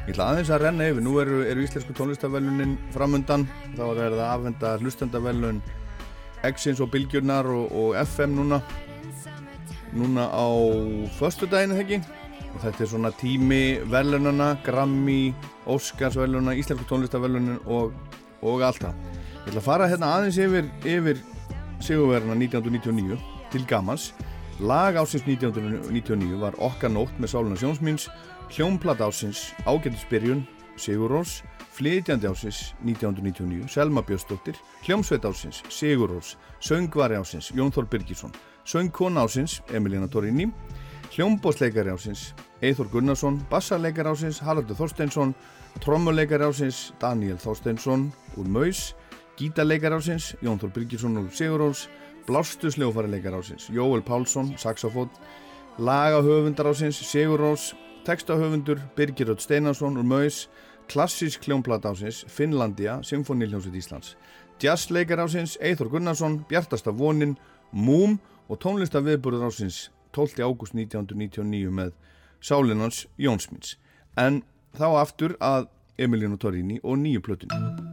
Ég ætla aðeins að renna yfir, nú eru, eru íslensku tónlistavelunin framundan, þá er það að afhenda hlustendavelun X-ins og Bylgjurnar og, og FM núna núna á föstudaginu heggi og þetta er svona tími velunana, Grammy, Oscars veluna, íslensku tónlistavelunin og, og allt það. Ég ætla að fara hérna aðeins yfir, yfir sigurverðina 1999 til gamans. Lag ásins 1999 var Okkar nótt með Sáluna Sjónsmíns, Hljómplat ásins Ágættisbyrjun, Sigur Rós, Flytjandi ásins 1999, Selma Björnsdóttir, Hljómsveit ásins, Sigur Rós, Söngvari ásins, Jón Þór Birgisson, Söngkona ásins, Emilina Torini, Hljómbósleikari ásins, Eithor Gunnarsson, Bassarleikari ásins, Haraldur Þorsteinsson, Trommuleikari ásins, Daniel Þorsteinsson úr Maus, Gítarleikari ásins, Jón Þór Birgisson úr Siguróls, Blástusleufarileikari ásins, Jóel Pálsson, Saxofón, Lagahöfundar ásins, Siguróls, Textahöfundur, Birgir Rödd Steinarsson úr Maus, Klassísk hljómplat ásins, Finnlandia, Symfóniljónsveit Íslands, Jazzleikari ásins, Eithor Gunnarsson, Bjartasta vonin, Múm og tónlistaviðburður ásins 12. ágúst 1999 með Sálinans Jónsmins. En þá aftur að Emiliano Torini og nýju plötunni.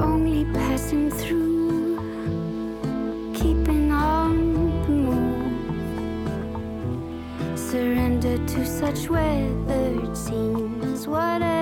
Only passing through, keeping on the move. Surrender to such weathered scenes, whatever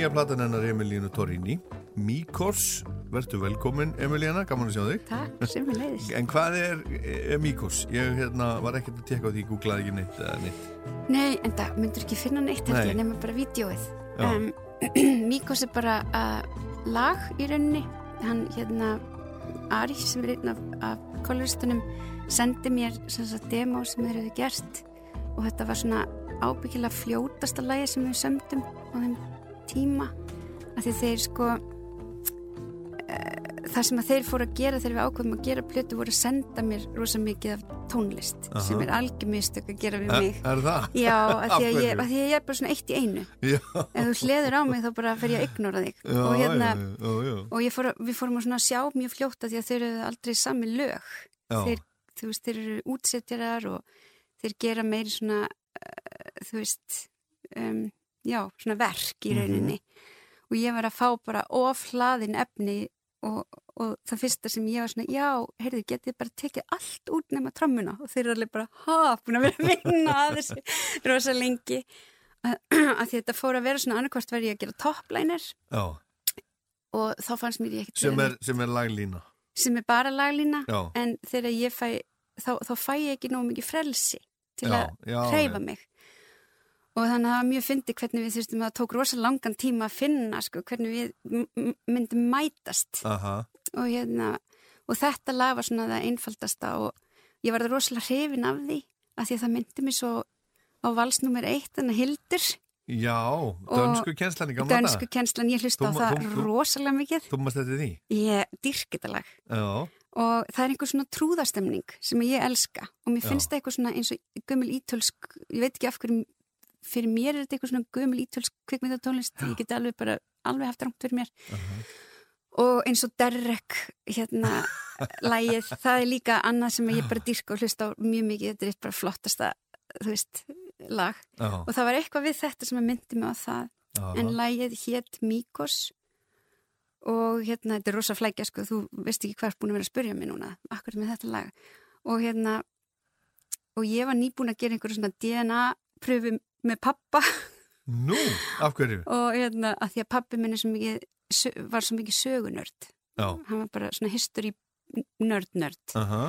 nýja platan hennar Emilínu Torini. Míkos, verður velkomin Emilíana, gaman að sjá þig. Takk, sem við leiðist. En hvað er, er Míkos? Ég hérna, var ekkert að tekka á því, googlaði ekki neitt neitt. Nei, en það myndur ekki finna neitt Nei. nema bara vídjóið. Um, Míkos er bara uh, lag í rauninni. Hann hérna, Ari sem er einn af, af kóluristunum sendi mér sagt demo sem þeir hefðu gert og þetta var svona ábyggilega fljótasta lagi sem við sömdum á þeim tíma af því þeir sko uh, það sem að þeir fóru að gera þegar við ákveðum að gera plötu voru að senda mér rosa mikið af tónlist Aha. sem er algjör mistök að gera við Er- mig. er það? Já, af Af því að, ég, að því að ég er bara svona eitt í einu. Já. ef þú hleður á mig þá bara fer ég að ignora þig. Já, og hérna já, og fór, að- við fórum að sjá mjög fljótt að því að þeir eru aldrei sami lög. Þeir, þú veist, þeir eru útsetjarar og þeir gera meiri svona uh, þú veist um, já, svona verk í Mhm. rauninni og ég var að fá bara oflaðin efni og, og það fyrsta sem ég var svona, já, heyrðu, getið bara tekið allt út nema trommuna og þeir eru alveg bara, ha, búin að vera að vinna að þessu rosa lengi að þetta fór að vera svona annarkvort verði ég að gera toplænir Já, og þá fannst mér ég ekkert sem er, sem er laglína. sem er bara laglína Já. en þegar ég fæ þá, þá fæ ég ekki nóg mikið frelsi til Já, að hreyfa mig og þannig að það var mjög fyndi hvernig við þurftum að tók rosa langan tíma að finna sko, hvernig við myndum mætast. Og, hérna, og þetta lag var svona það einfaldasta og ég var það rosalega hrifin af því af því að það myndi mér svo á valsnúmer eitt, þannig að Hildur. Já, dönsku kjenslan í gamla daga. dönsku kjenslan, ég hlusta á það þú- rosalega mikið. Þú maður þetta því? ég dyrk þetta lag. Og það er einhver svona trúðastemning sem ég elska og mér finnst það eitthvað svona eins og gömul ítölsk ég veit ekki af hverju fyrir mér er þetta eitthvað svona gömul ítölsk kvikmyndatónlist. Ég geti alveg bara alveg haft rangt fyrir mér. Og eins og Derek hérna lægið, það er líka annað sem ég bara dyrka og hlusta á mjög mikið. Þetta er bara flottasta, þú veist lag. Já. og það var eitthvað við þetta sem að myndi mig á það. Aha. en lægið hétt Mikos og hérna, þetta er rosa flækja sko, þú veist ekki hvað er búin að vera að spyrja mig núna akkur með þetta lag. Og hérna, og ég var nýbúin að gera einhverju svona DNA-pröfu með pappa Nú, af hverju? og hérna, að því að pappi minn er svo mikið, var svo mikið sögunörd Já. hann var bara svona history nörd nörd Aha.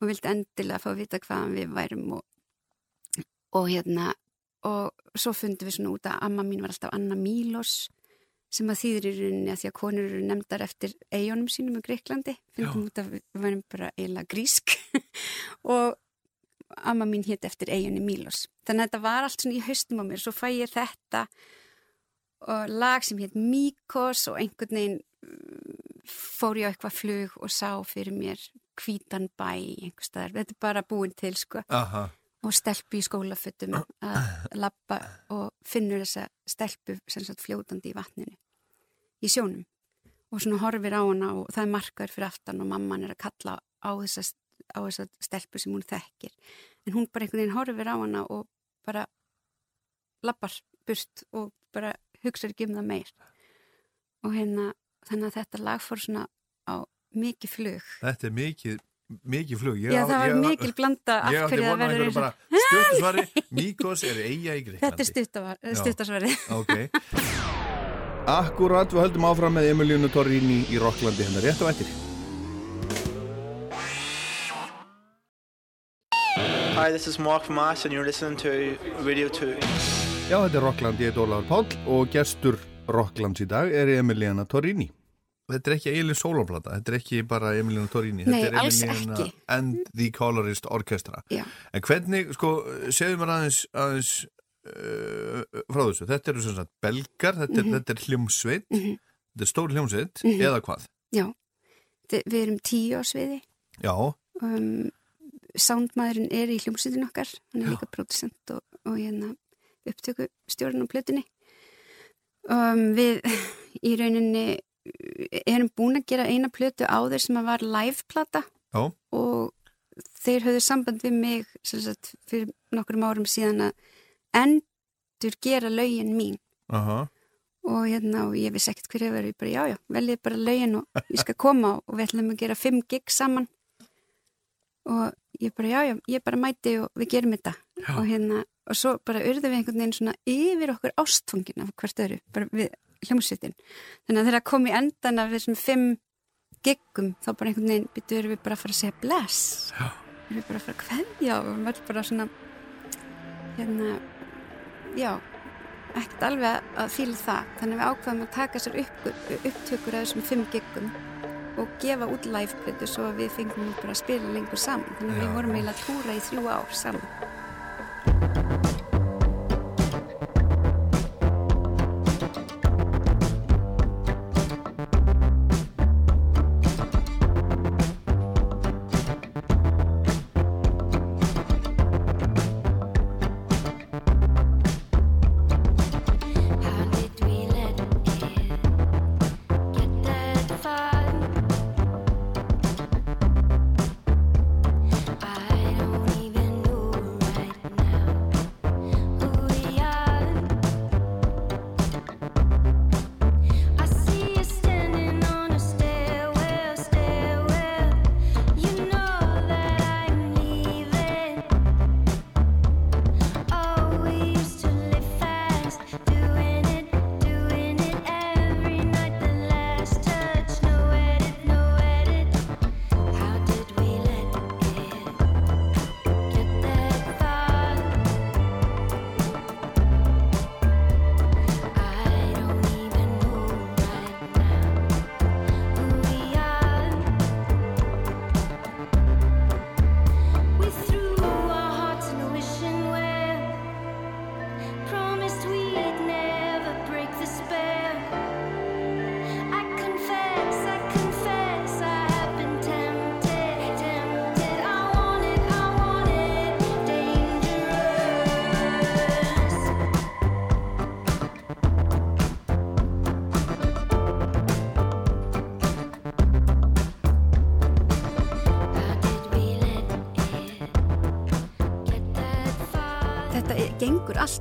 og vildi endilega fá að vita hvaðan við værum og, og hérna og svo fundum við svona út að amma mín var alltaf Anna Mílos sem að þýðir í rauninni að því að konur eru nefndar eftir eigunum sínum í Greiklandi fundum út að við værum bara eiginlega grísk og amma mín hétt eftir eigunni Mílos þannig að þetta var allt svona í haustum á mér. Svo fæ ég þetta og lag sem hétt Míkos og einhvern veginn mm, fór ég á eitthvað flug og sá fyrir mér hvítan bæ einhver staðar, þetta er bara búin til sko. Aha. og stelpu í skólafötum að lappa og finnur þessa stelpu sem sagt fljótandi í vatninu í sjónum. Og svona horfir á hana og það er markaður fyrir aftan og mamman er að kalla á þessa, á þessa stelpu sem hún þekkir en hún bara einhvern veginn horfir á hana og bara lappar burt og bara hugsaður ekki um það meir og hérna þannig að þetta lag fór svona á mikið flug Þetta er mikið, mikið flug. Ég Já, á- það var mikil blanda af Ég átti hverju það vona verður einhverju eins og- bara stuttusvari, Míkos er eiga í Greiklandi. Þetta er stuttavar- Já. stuttasvarið. Ok. Akkurat, við höldum áfram með Emilíunu Torrini í Rocklandi hennar rétt á eftir. Hi, this is Mark Mars and you're listening to Radio 2. Já, þetta er Rockland, ég heit Ólafur Páll og gestur Rocklands í dag er Emiliana Torrini. Þetta er ekki eiginlega sólóplata, þetta er ekki bara Emiliana Torrini, Nei, þetta er alls Emiliana ekki. and the Colorist Orchestra. Já. En hvernig, sko, segðu mér aðeins, aðeins uh, frá þessu, þetta eru sem sagt belgar, þetta er, Mhm. þetta er hljómsveit, þetta er stór hljómsveit, Mhm. eða hvað? Já, Þi- við erum tíu á sviði Já, um, Soundmaðurinn er í hljómsveitin okkar. Hann er líka producent og, og hérna upptöku stjórn á plötunni. Um, Við í rauninni erum búin að gera eina plötu áður sem að var liveplata. Já. og þeir höfðu samband við mig sagt, fyrir nokkrum árum síðan að endur gera lögin mín. Aha, og hérna og ég vissi ekkert hverju verið, ég bara já já, veljið bara lögin og ég skal koma og við ætlum að gera fimm gig saman og ég bara já já, ég bara mæti og við gerum þetta. Og hérna, og svo bara urðum við einhvern veginn svona yfir okkur ástfangin af hvert öru, bara við hljómsveitin. Þannig að þegar kom í endan af þessum fimm giggum, þá bara einhvern veginn byrjuðum við bara að fara að segja bless? Já. við bara að fara að kveðja og við varum bara svona hérna já, ekkert alveg að fíla það. Þannig að við ákvaðum að taka sér upp, upptökur af þessum fimm giggum og gefa út liveplötu svo að við fengum bara að spila lengur saman. Þannig að við vorum eiginlega að túra í þrjú ár saman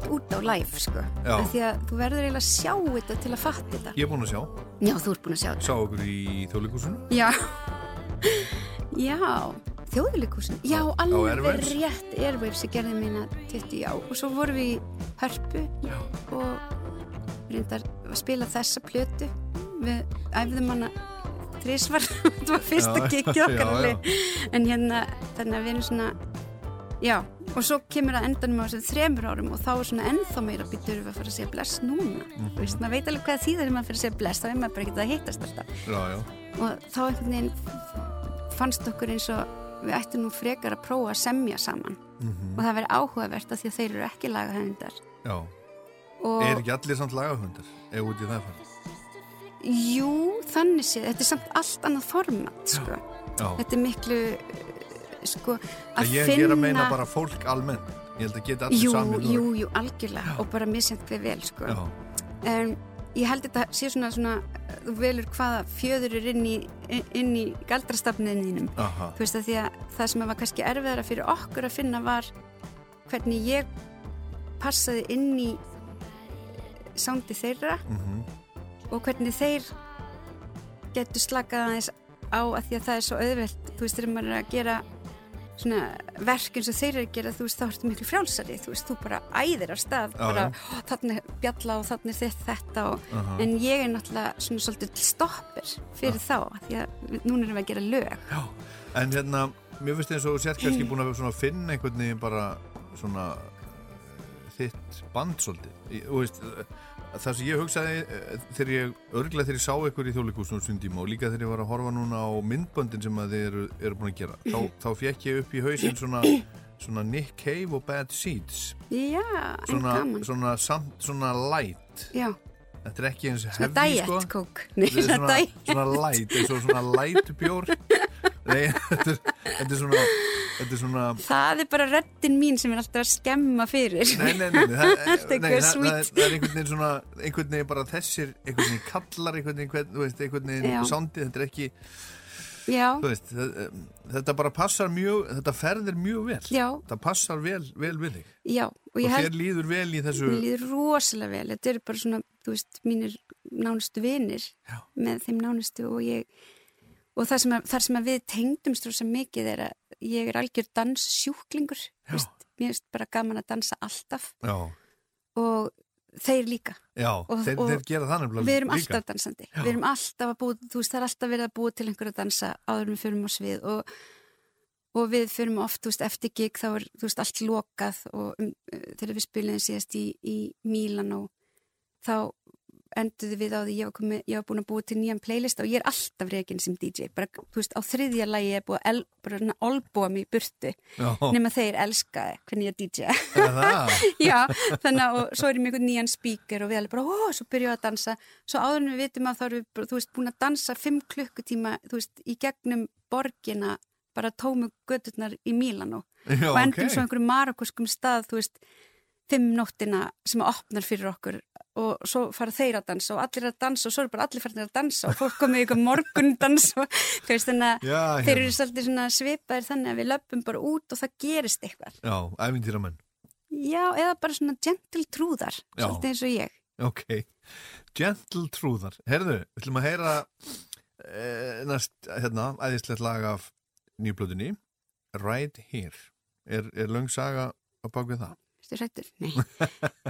allt út á live sko. Já. Því að þú verður eiginlega að sjá þetta til að fatta þetta. Ég er búinn að sjá, Já, þú ert búin að sjá þetta. Sá okkur í þjóðleikúsinu. Já, já, þjóðuleikúsin Já, alveg Airwaves? rétt. Airwaves sem gerði mína 20 já. Og svo vorum við í hörpu já. og reyndar að spila þessa plötu. Við æfðum hana þrísvar, þetta var fyrsta Já, kikið okkar já, alveg. en hérna þannig að við erum svona já, og svo kemur að endanum á þessum þremur árum og þá er svona ennþá meira býtur við að fara að segja bless núna þú veist, maður veit alveg hvað þýðir þegar maður fyrir að segja bless þá er maður bara ekki að hittast alltaf Já, já. og þá einhvern veginn fannst okkur eins og við ættum nú frekar að prófa að semja saman Mhm. og það verið áhugavert af því að þeir eru ekki lagahöfundar Já. Og- Er ekki allir samt lagahundar? Ef út í það fyrir. Jú, þannig séð, þetta er samt allt annað format sko. Já. þetta er miklu sko, að Ég, finna ég er að meina bara fólk almennt. Ég held að geta allir jú, saman. jú, jú, algjörlega og bara misjent við vel sko. Já. en ég held þetta sé svona, svona þú velur hvaða fjöður er inn í, inn í galdrastafniðinum Aha. þú veist að því að það sem var kannski erfiðara fyrir okkur að finna var hvernig ég passaði inn í sándi þeirra Mhm. og hvernig þeir getur slakað aðeins á að því að það er svo auðvelt þú veist, þegar maður er að gera verk eins og þeir eru að gera þú veist, þá ertu miklu frjálsari, þú veist, þú bara æðir af stað, Já, bara já. "Ó, þarna er bjalla og er þitt þetta og, Aha. en ég er náttúrulega svona svolítið stoppir fyrir þá, af því að núna erum við að gera lög En hérna, mér finnst eins og kannski búin að finna einhvern veginn bara svona eh, þitt band svolítið. Þú veist, það sem ég hugsaði eh, þegar ég, örglega þegar ég sá ykkur í þjóðleikúsnum sundíma og líka þegar ég var að horfa núna á myndböndin sem að þið eru, eru búin að gera, þá, þá fekk ég upp í hausinn svona, svona Nick Cave og Bad Seeds. Já, en Svona, gaman svona, samt, svona light. Já, Þetta er ekki eins Svona hefði, diet sko. coke. Nei, svona svona, diet. svona light, eins og svona light bjór. Þetta er, er svona, er svona, það er bara röddin mín sem er alltaf að skemma fyrir nei, nei, nei, nei, það, nei, það, það, það er einhvern veginn svona, einhvern veginn bara þessir, einhvern veginn kallar, einhvern veginn, einhvern veginn sándið, þetta er ekki, veist, þetta, þetta bara passar mjög, þetta ferðir mjög vel. Já. Það passar vel, vel við þig. já, og Og, þér líður vel í þessu, Mér líður rosalega vel, þetta eru bara svona, veist, mínir nánustu vinir Já. með þeim nánustu og ég, og það sem að, þar sem við tengdumst rosa mikið er að ég er algjör danssjúklingur, mér finnst bara gaman að dansa alltaf já, og þeir líka. já, Og- þeir, og þeir Við erum líka. alltaf dansandi, Já. við erum alltaf að búa, þú veist, það er alltaf verið að búa til einhver að dansa áður við förum á svið og, og við förum oft, þú veist, eftir gig þá er, veist, allt lokað og um, uh, þegar við spilum síðast í, í Mílan og þá enduðu við á því ég var, komi, ég var búin að búa til nýjan playlist og ég er alltaf reygin sem DJ, bara, þú veist, á þriðja lagi er búið að bara olbúa mig í burtu. Nema þeir elskaði hvernig ég DJ það? Já, þannig að og svo er ég með einhvern nýjan spíker og við alveg bara, ó, svo byrjum við að dansa. Svo áður en við vitum að þá erum við, þú veist, búin að dansa fimm klukkutíma, þú veist, í gegnum borgina, bara tómu gödurnar í Mílanó. Já, og endum ok. svo einhverjum marokuskum stað, þú veist, fimm nóttina sem opnar fyrir okkur og svo fara þeir að dansa og allir að dansa og svo eru bara allir farinir að dansa og fólk komið í eitthvað morgun dansa og þannig að Já, þeir hérna. eru svolítið svipaðir þannig að við löpum bara út og það gerist eitthvað Já, æfintýramenn. Já, eða bara svona gentle trúðar, Já. svolítið eins og ég. Ok, Gentle Trúðar Herðu, við ætlum að heyra e, næst, hérna, æðislegt lag af nýblöðunni Right Here Er, er löng saga á bak við það? Stu hrættur? Nei.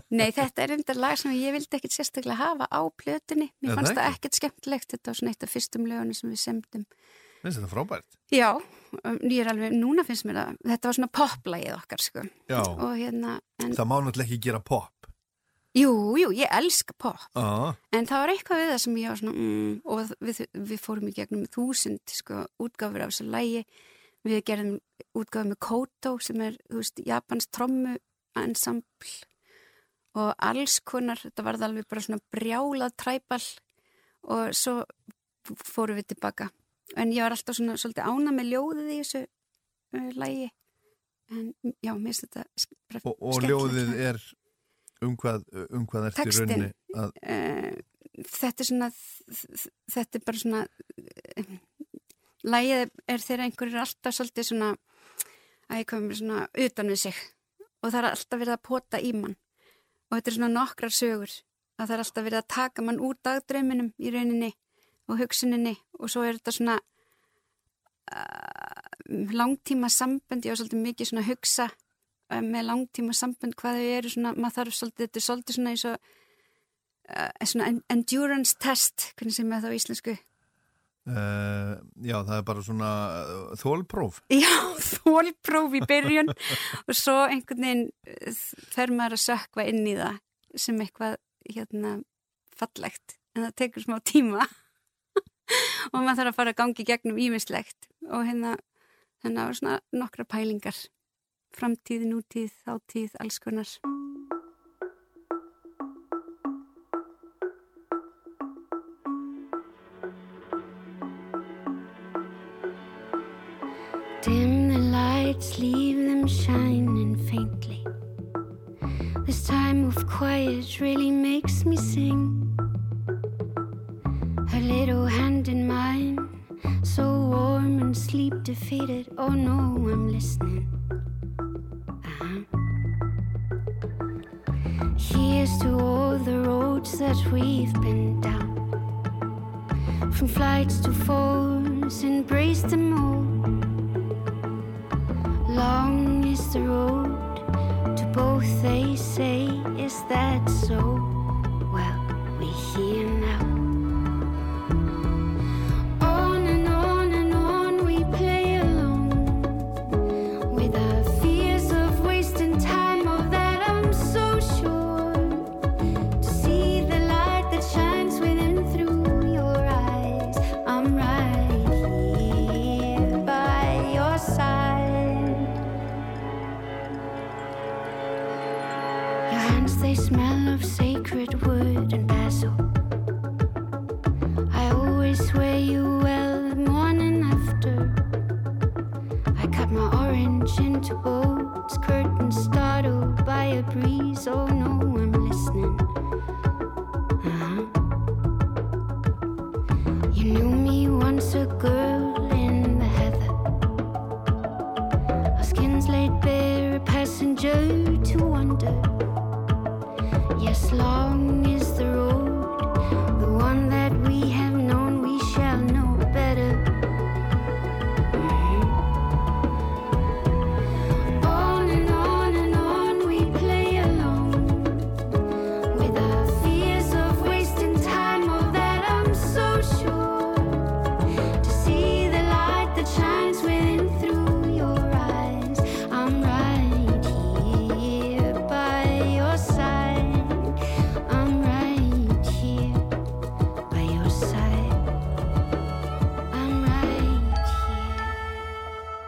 Nei, þetta er enda lag sem ég vildi ekkit sérstaklega hafa á plötunni. Mér fannst það ekki? ekkit skemmtilegt, þetta var svona eitt af fyrstum lögunum sem við semdum. Finnst þetta frábært? Já, um, ég er alveg, núna finnst mér það, þetta var svona poplagið okkar, sko. Já. Hérna, en, Það má náttúrulega ekki gera pop jú, jú, ég elska pop. ah. En það var eitthvað við það sem ég var svona, mm, og við, við fórum í gegnum þúsund, sko, útgáfur af þessu lægi. Við gerðum útgáfur með Koto sem er, þú veist, Japans trommu ensemble og alls konar, þetta var alveg bara svona brjálað træbal og svo fórum við tilbaka. En ég var alltaf svona svolítið ána með ljóðið í þessu uh, lægi. En já, mér finnst þetta bara og, og skemmtilegt ljóðið er um hvað, um hvað ertu í Textinn, rauninni að, uh, þetta er svona þetta er bara svona uh, lægið er þegar einhver er alltaf svolítið svona að ég komið svona utan við sig og það er alltaf verið að pota í mann. Og þetta er svona nokkrar sögur að það er alltaf verið að taka mann úr dagdrauminum í rauninni og hugsuninni og svo er þetta svona uh, langtíma sambönd, ég var svolítið mikið svona að hugsa uh, með langtíma sambönd hvað þau eru svona, maður þarf svolítið, þetta er svolítið svona eins og uh, svona en- endurance test, hvernig sem er það á íslensku Uh, já, það er bara svona uh, þólpróf. Já, þólpróf í byrjun. Og svo einhvern veginn uh, fer maður að sökva inn í það sem eitthvað hérna fallegt. En það tekur smá tíma. Og maður þarf að fara að gangi gegnum ímislegt og hérna þannig að það var svona nokkra pælingar. Framtíð, nútíð, þáttíð, alls konar quiet really makes me sing. Her little hand in mine, so warm and sleep defeated. Oh no, I'm listening. Uh-huh. Here's to all the roads that we've been down. From flights to falls, embrace them all. Long is the road both, they say. Is that so?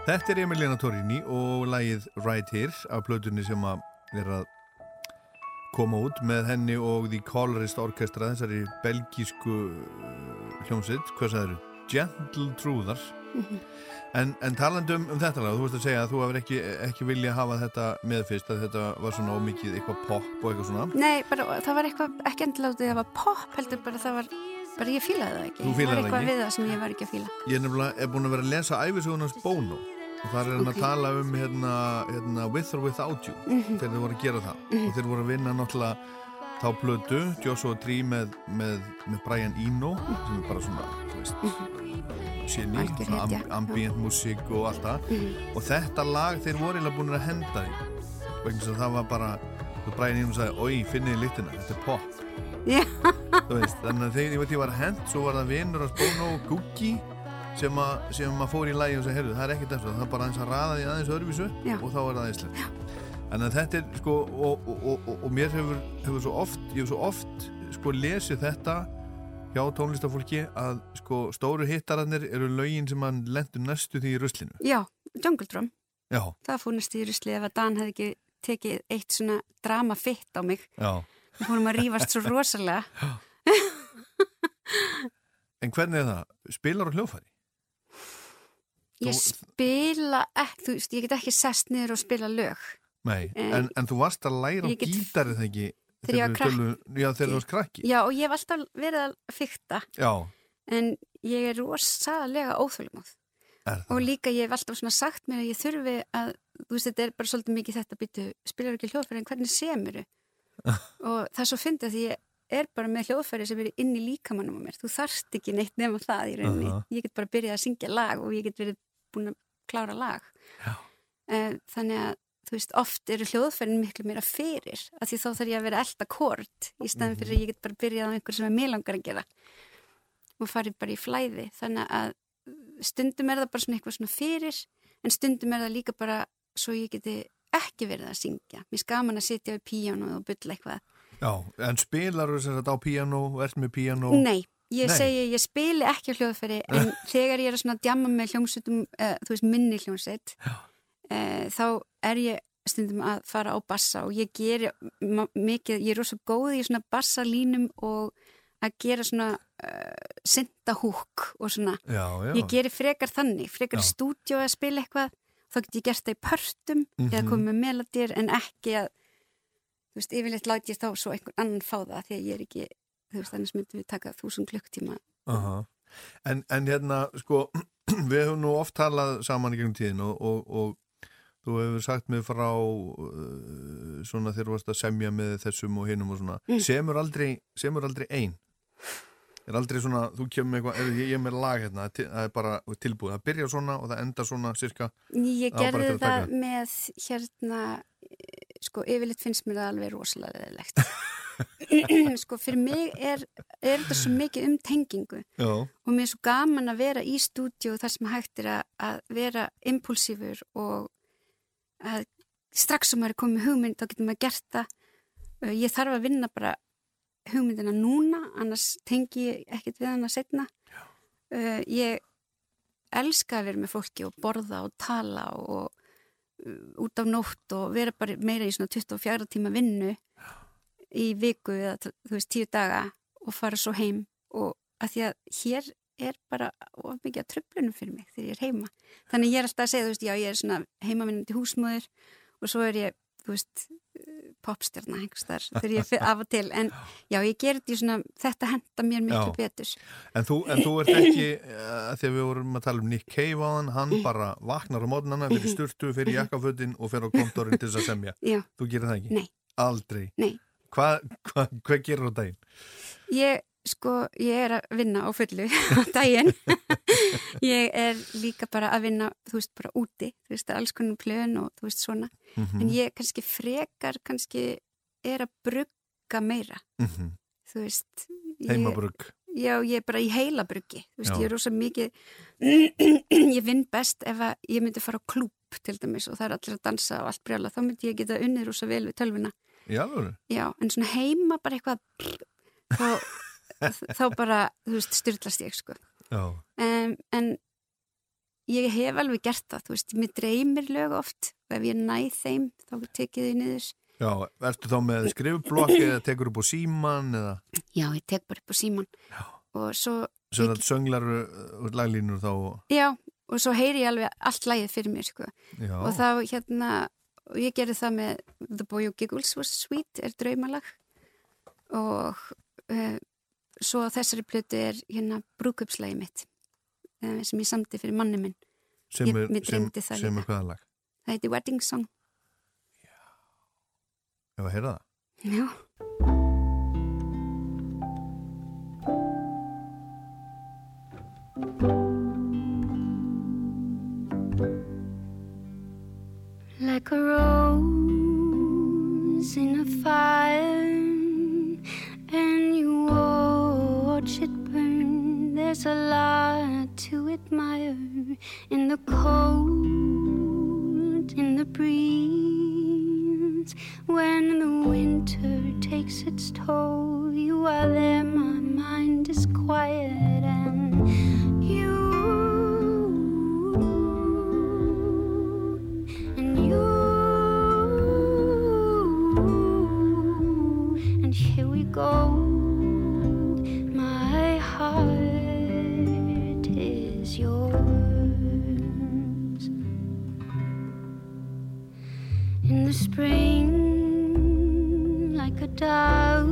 Þetta er Emiliana Torrini og lagið Right Here af plötunni sem að er að koma út með henni og The Colorist Orchestra þessari belgísku uh, hljómsitt, hvað sagður? Gentle Trúðar en, en talandi um, þetta lag, þú veist að segja að þú hefur ekki, ekki vilja hafa þetta með fyrst að þetta var svona ómikið eitthvað pop og eitthvað svona. Nei, bara, það var eitthvað ekki endilega út í að það var pop heldur bara það var, bara ég fílaði það ekki. Það var eitthvað ekki? við það sem ég var ekki að fíla. Ég er nefnilega er búin að vera að lesa æfisugunars Bono og það er hann Ok. að tala um hérna, hérna With or Without You Mhm. þegar þeir voru að gera það Mhm. og þeir voru að vinna náttúrulega þá plötu Joshua Tree með, með, með Brian Eno sem er bara svona sinni, Mhm. Svona amb, ambient músík og allt það Mhm. og þetta lag þeir voru eiginlega búin að henda því vegna að það var bara Brian Eno sagði, oi, finniði lyktina, þetta er pop. Þú veist, þannig að þegar ég veit ég var hent svo var það vinnur að Bono og Googie sem að, sem að fór í lagi og sagði, heyrðu, það er ekkert eftir það er bara aðeins að raða því aðeins öðruvísu Já. og þá er það æslegt Þannig að þetta er sko og, og, og, og, og mér hefur, hefur svo oft ég hefur svo oft sko lesið þetta hjá tónlistafólki að sko stóru hittararnir eru lögin sem hann lendur næstu því í ruslinu. Já, Jungle Drum. Já, Það fór næst í rusli ef að Dan hefði ekki tekið eitt svona drama fitt á mig. Já. Við fórum að rífast svo rosalega. En hvernig er það? Spilar á hljófæri? Ég spila ekki, þú veist, ég get ekki sest niður og spila lög. Nei, Eh, en, en þú varst að læra á get- gítarið þegar ekki? Þegar þú varst krakki. Já, og ég hef alltaf verið að fykta en ég er rosalega það? og líka ég hef alltaf svona sagt mér að ég þurfi að þú veist, þetta er bara svolítið mikið þetta byttu, spilar ekki hljóðfæri en hvernig semuru og það er svo fyndið að ég er bara með hljóðfæri sem er inn í líkamannum á mér. Þú þarft ekki neitt nema það í rauninni. Aha. ég get bara byrjað að syngja lag og ég get verið búin að klára lag. Uh, þannig að þú veist, oft eru hljóðfærin miklu meira fyrir af því þá þarf ég að vera elda kort í staðin fyrir að ég get bara byrjað á einhver sem er mér langar að gera. Og farið bara í flæði. Þannig að stundum er það bara svona eitthvað svona fyrir en stundum er það líka bara svo ég geti ekki verið að syngja. Mér skaman að sitja við píjánu og bylla eitthvað. Já, en spilar þú sem þetta á píanó, ert með píanó? Nei, ég segi ég spili ekki hljóðfæri en þegar ég er að djamma með hljómsutum, uh, þú veist minni hljómsveit uh, þá er ég stundum að fara á bassa og ég ger mikið, ég er rosa góð í svona bassalínum og að gera svona uh, syndahúk og svona Já, já. ég geri frekar þannig, frekar Já. í stúdíu að spila eitthvað, þá get ég gert það í pörtum eða Mhm. komið með melodir en ekki að þú veist, yfirleitt láti ég þá svo einhvern annan fá það því að ég er ekki, þú veist, annars myndum við taka þúsund klukktíma Aha. En, en hérna, sko, við höfum nú oft talað saman í gegnum tíðin og, og, og þú hefur sagt mér frá uh, svona þegar þú varst að semja með þessum og hinum og svona. Mm. Semur aldrei, semur aldrei ein. Er aldrei svona, þú kemur eitthvað, ég, ég er með lag hérna, það er bara tilbúið. Það byrja svona og það enda svona cirka. Ég gerði það með hérna eh, sko yfirleitt finnst mér það alveg rosalega leðilegt sko fyrir mig er, er þetta svo mikið um tengingu. Já. og mér er svo gaman að vera í stúdíu þar sem hægt er að, að vera impulsífur og að strax sem maður er komið hugmynd þá getur maður gert það. Uh, ég þarf að vinna bara hugmyndina núna annars tengi ég ekkert við hana setna uh, ég elska að vera með fólki og borða og tala og uh, út á nótt og vera bara meira í svona 24 tíma vinnu í viku eða þú veist 10 daga og fara svo heim og að því að hér er bara of mikið að tröflunum fyrir mig þegar ég er heima þannig ég er alltaf að segja, þú veist, já ég er svona heimavinnandi húsmóður og svo er ég þú veist, popstjarna einhvers þar þegar ég fyrir af og til en já, ég ger þetta í svona, þetta henda mér miklu Já. betur En þú, en þú ert ekki, uh, þegar við vorum að tala um Nick Cave á hann, hann bara vaknar á mótnana, fyrir sturtu, fyrir jakkafötin og fyrir á kontorinn til þess að semja. Já. Þú gerir það ekki? Nei. Aldrei? Nei. Hvað hva, hva gerir á daginn? Ég, sko, ég er að vinna á fullu á daginn. ég er líka bara að vinna, þú veist, bara úti, þú veist, alls konar plön og þú veist svona. Mhm. En ég kannski frekar, kannski er að brugga meira, Mhm. þú veist. ég- Heimabrugg. Já, ég er bara í heila bruggi, þú veist, Já. ég er rosa mikið, ég vinn best ef að ég myndi fara á klúb til dæmis og það er allir að dansa og allt brjála, þá myndi ég geta unnið rosa vel við tölvuna. Alveg? Já, en svona heima bara eitthvað þá, þá bara, þú veist, styrlast ég sko. Já. Um, en ég hef alveg gert það, þú veist, mér dreymir lög oft og ef ég næð þeim þá tekið þau niður. Já, ertu þá með skrifblokki eða tekur upp á síman eða Já, ég tek bara upp á síman og svo, sem það sönglar uh, laglínur þá já, og svo heyri ég alveg allt lægið fyrir mér sko. Já. og þá hérna, og ég gerði það með The Boy Who Giggles Was Sweet er draumalag. Og uh, svo þessari plötu er hérna brúkupslægi mitt uh, sem ég samti fyrir manni minn. Sem Ég- er, mig sem, það sem er hvaða lag? það heiti Wedding Song. Ef að heyra það? Já like a rose in a fire, and you watch it burn. There's a lot to admire in the cold, in the breeze. When the winter takes its toll, you are there, my mind is quiet, and my heart is yours. In the spring like a dove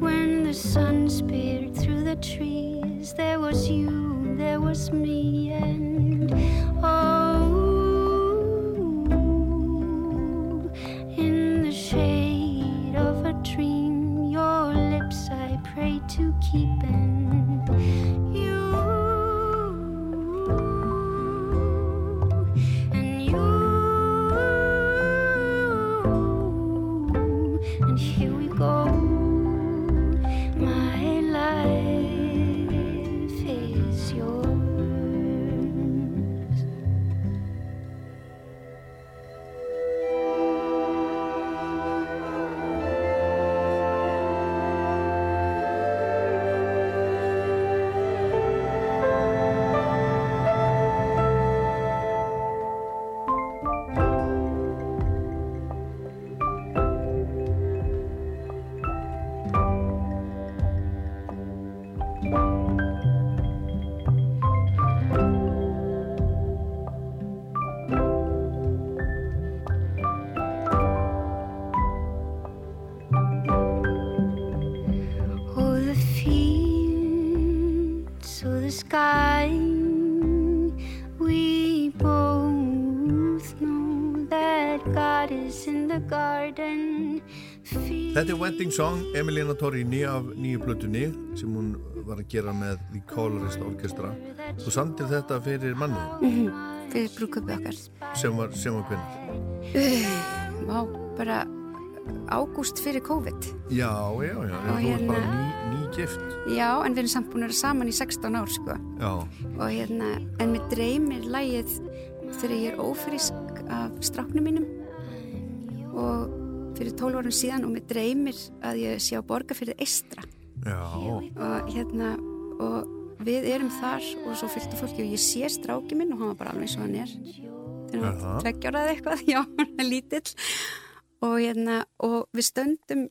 when the sun speared through the trees there was you there was me keep the garden. Þetta er Wedding Song, Emiliana Torrini af nýju plötunni sem hún var að gera með The Colorist Orchestra. Þú samtir þetta fyrir mannið Mhm, Fyrir brúköpi okkar. sem var, sem var hvernig. Uh, Vá, bara ágúst fyrir COVID. Já, já, já, Og þú hérna- bara ný, ný gift. Já, en við erum samt búin að vera saman í 16 ár, sko. Já, Og hérna, en mér dreymir lægið þegar ég er ófrísk af stráknum mínum og fyrir 12 árum síðan og mér dreymir að ég sé á borga fyrir eistra já. og hérna og við erum þar og svo fylgtu fólki og ég sé stráki minn og hann var bara alveg eins og hann er. Þegar hann Jaha. var tveggjárað eitthvað, já, hann er lítill. Og hérna og við stöndum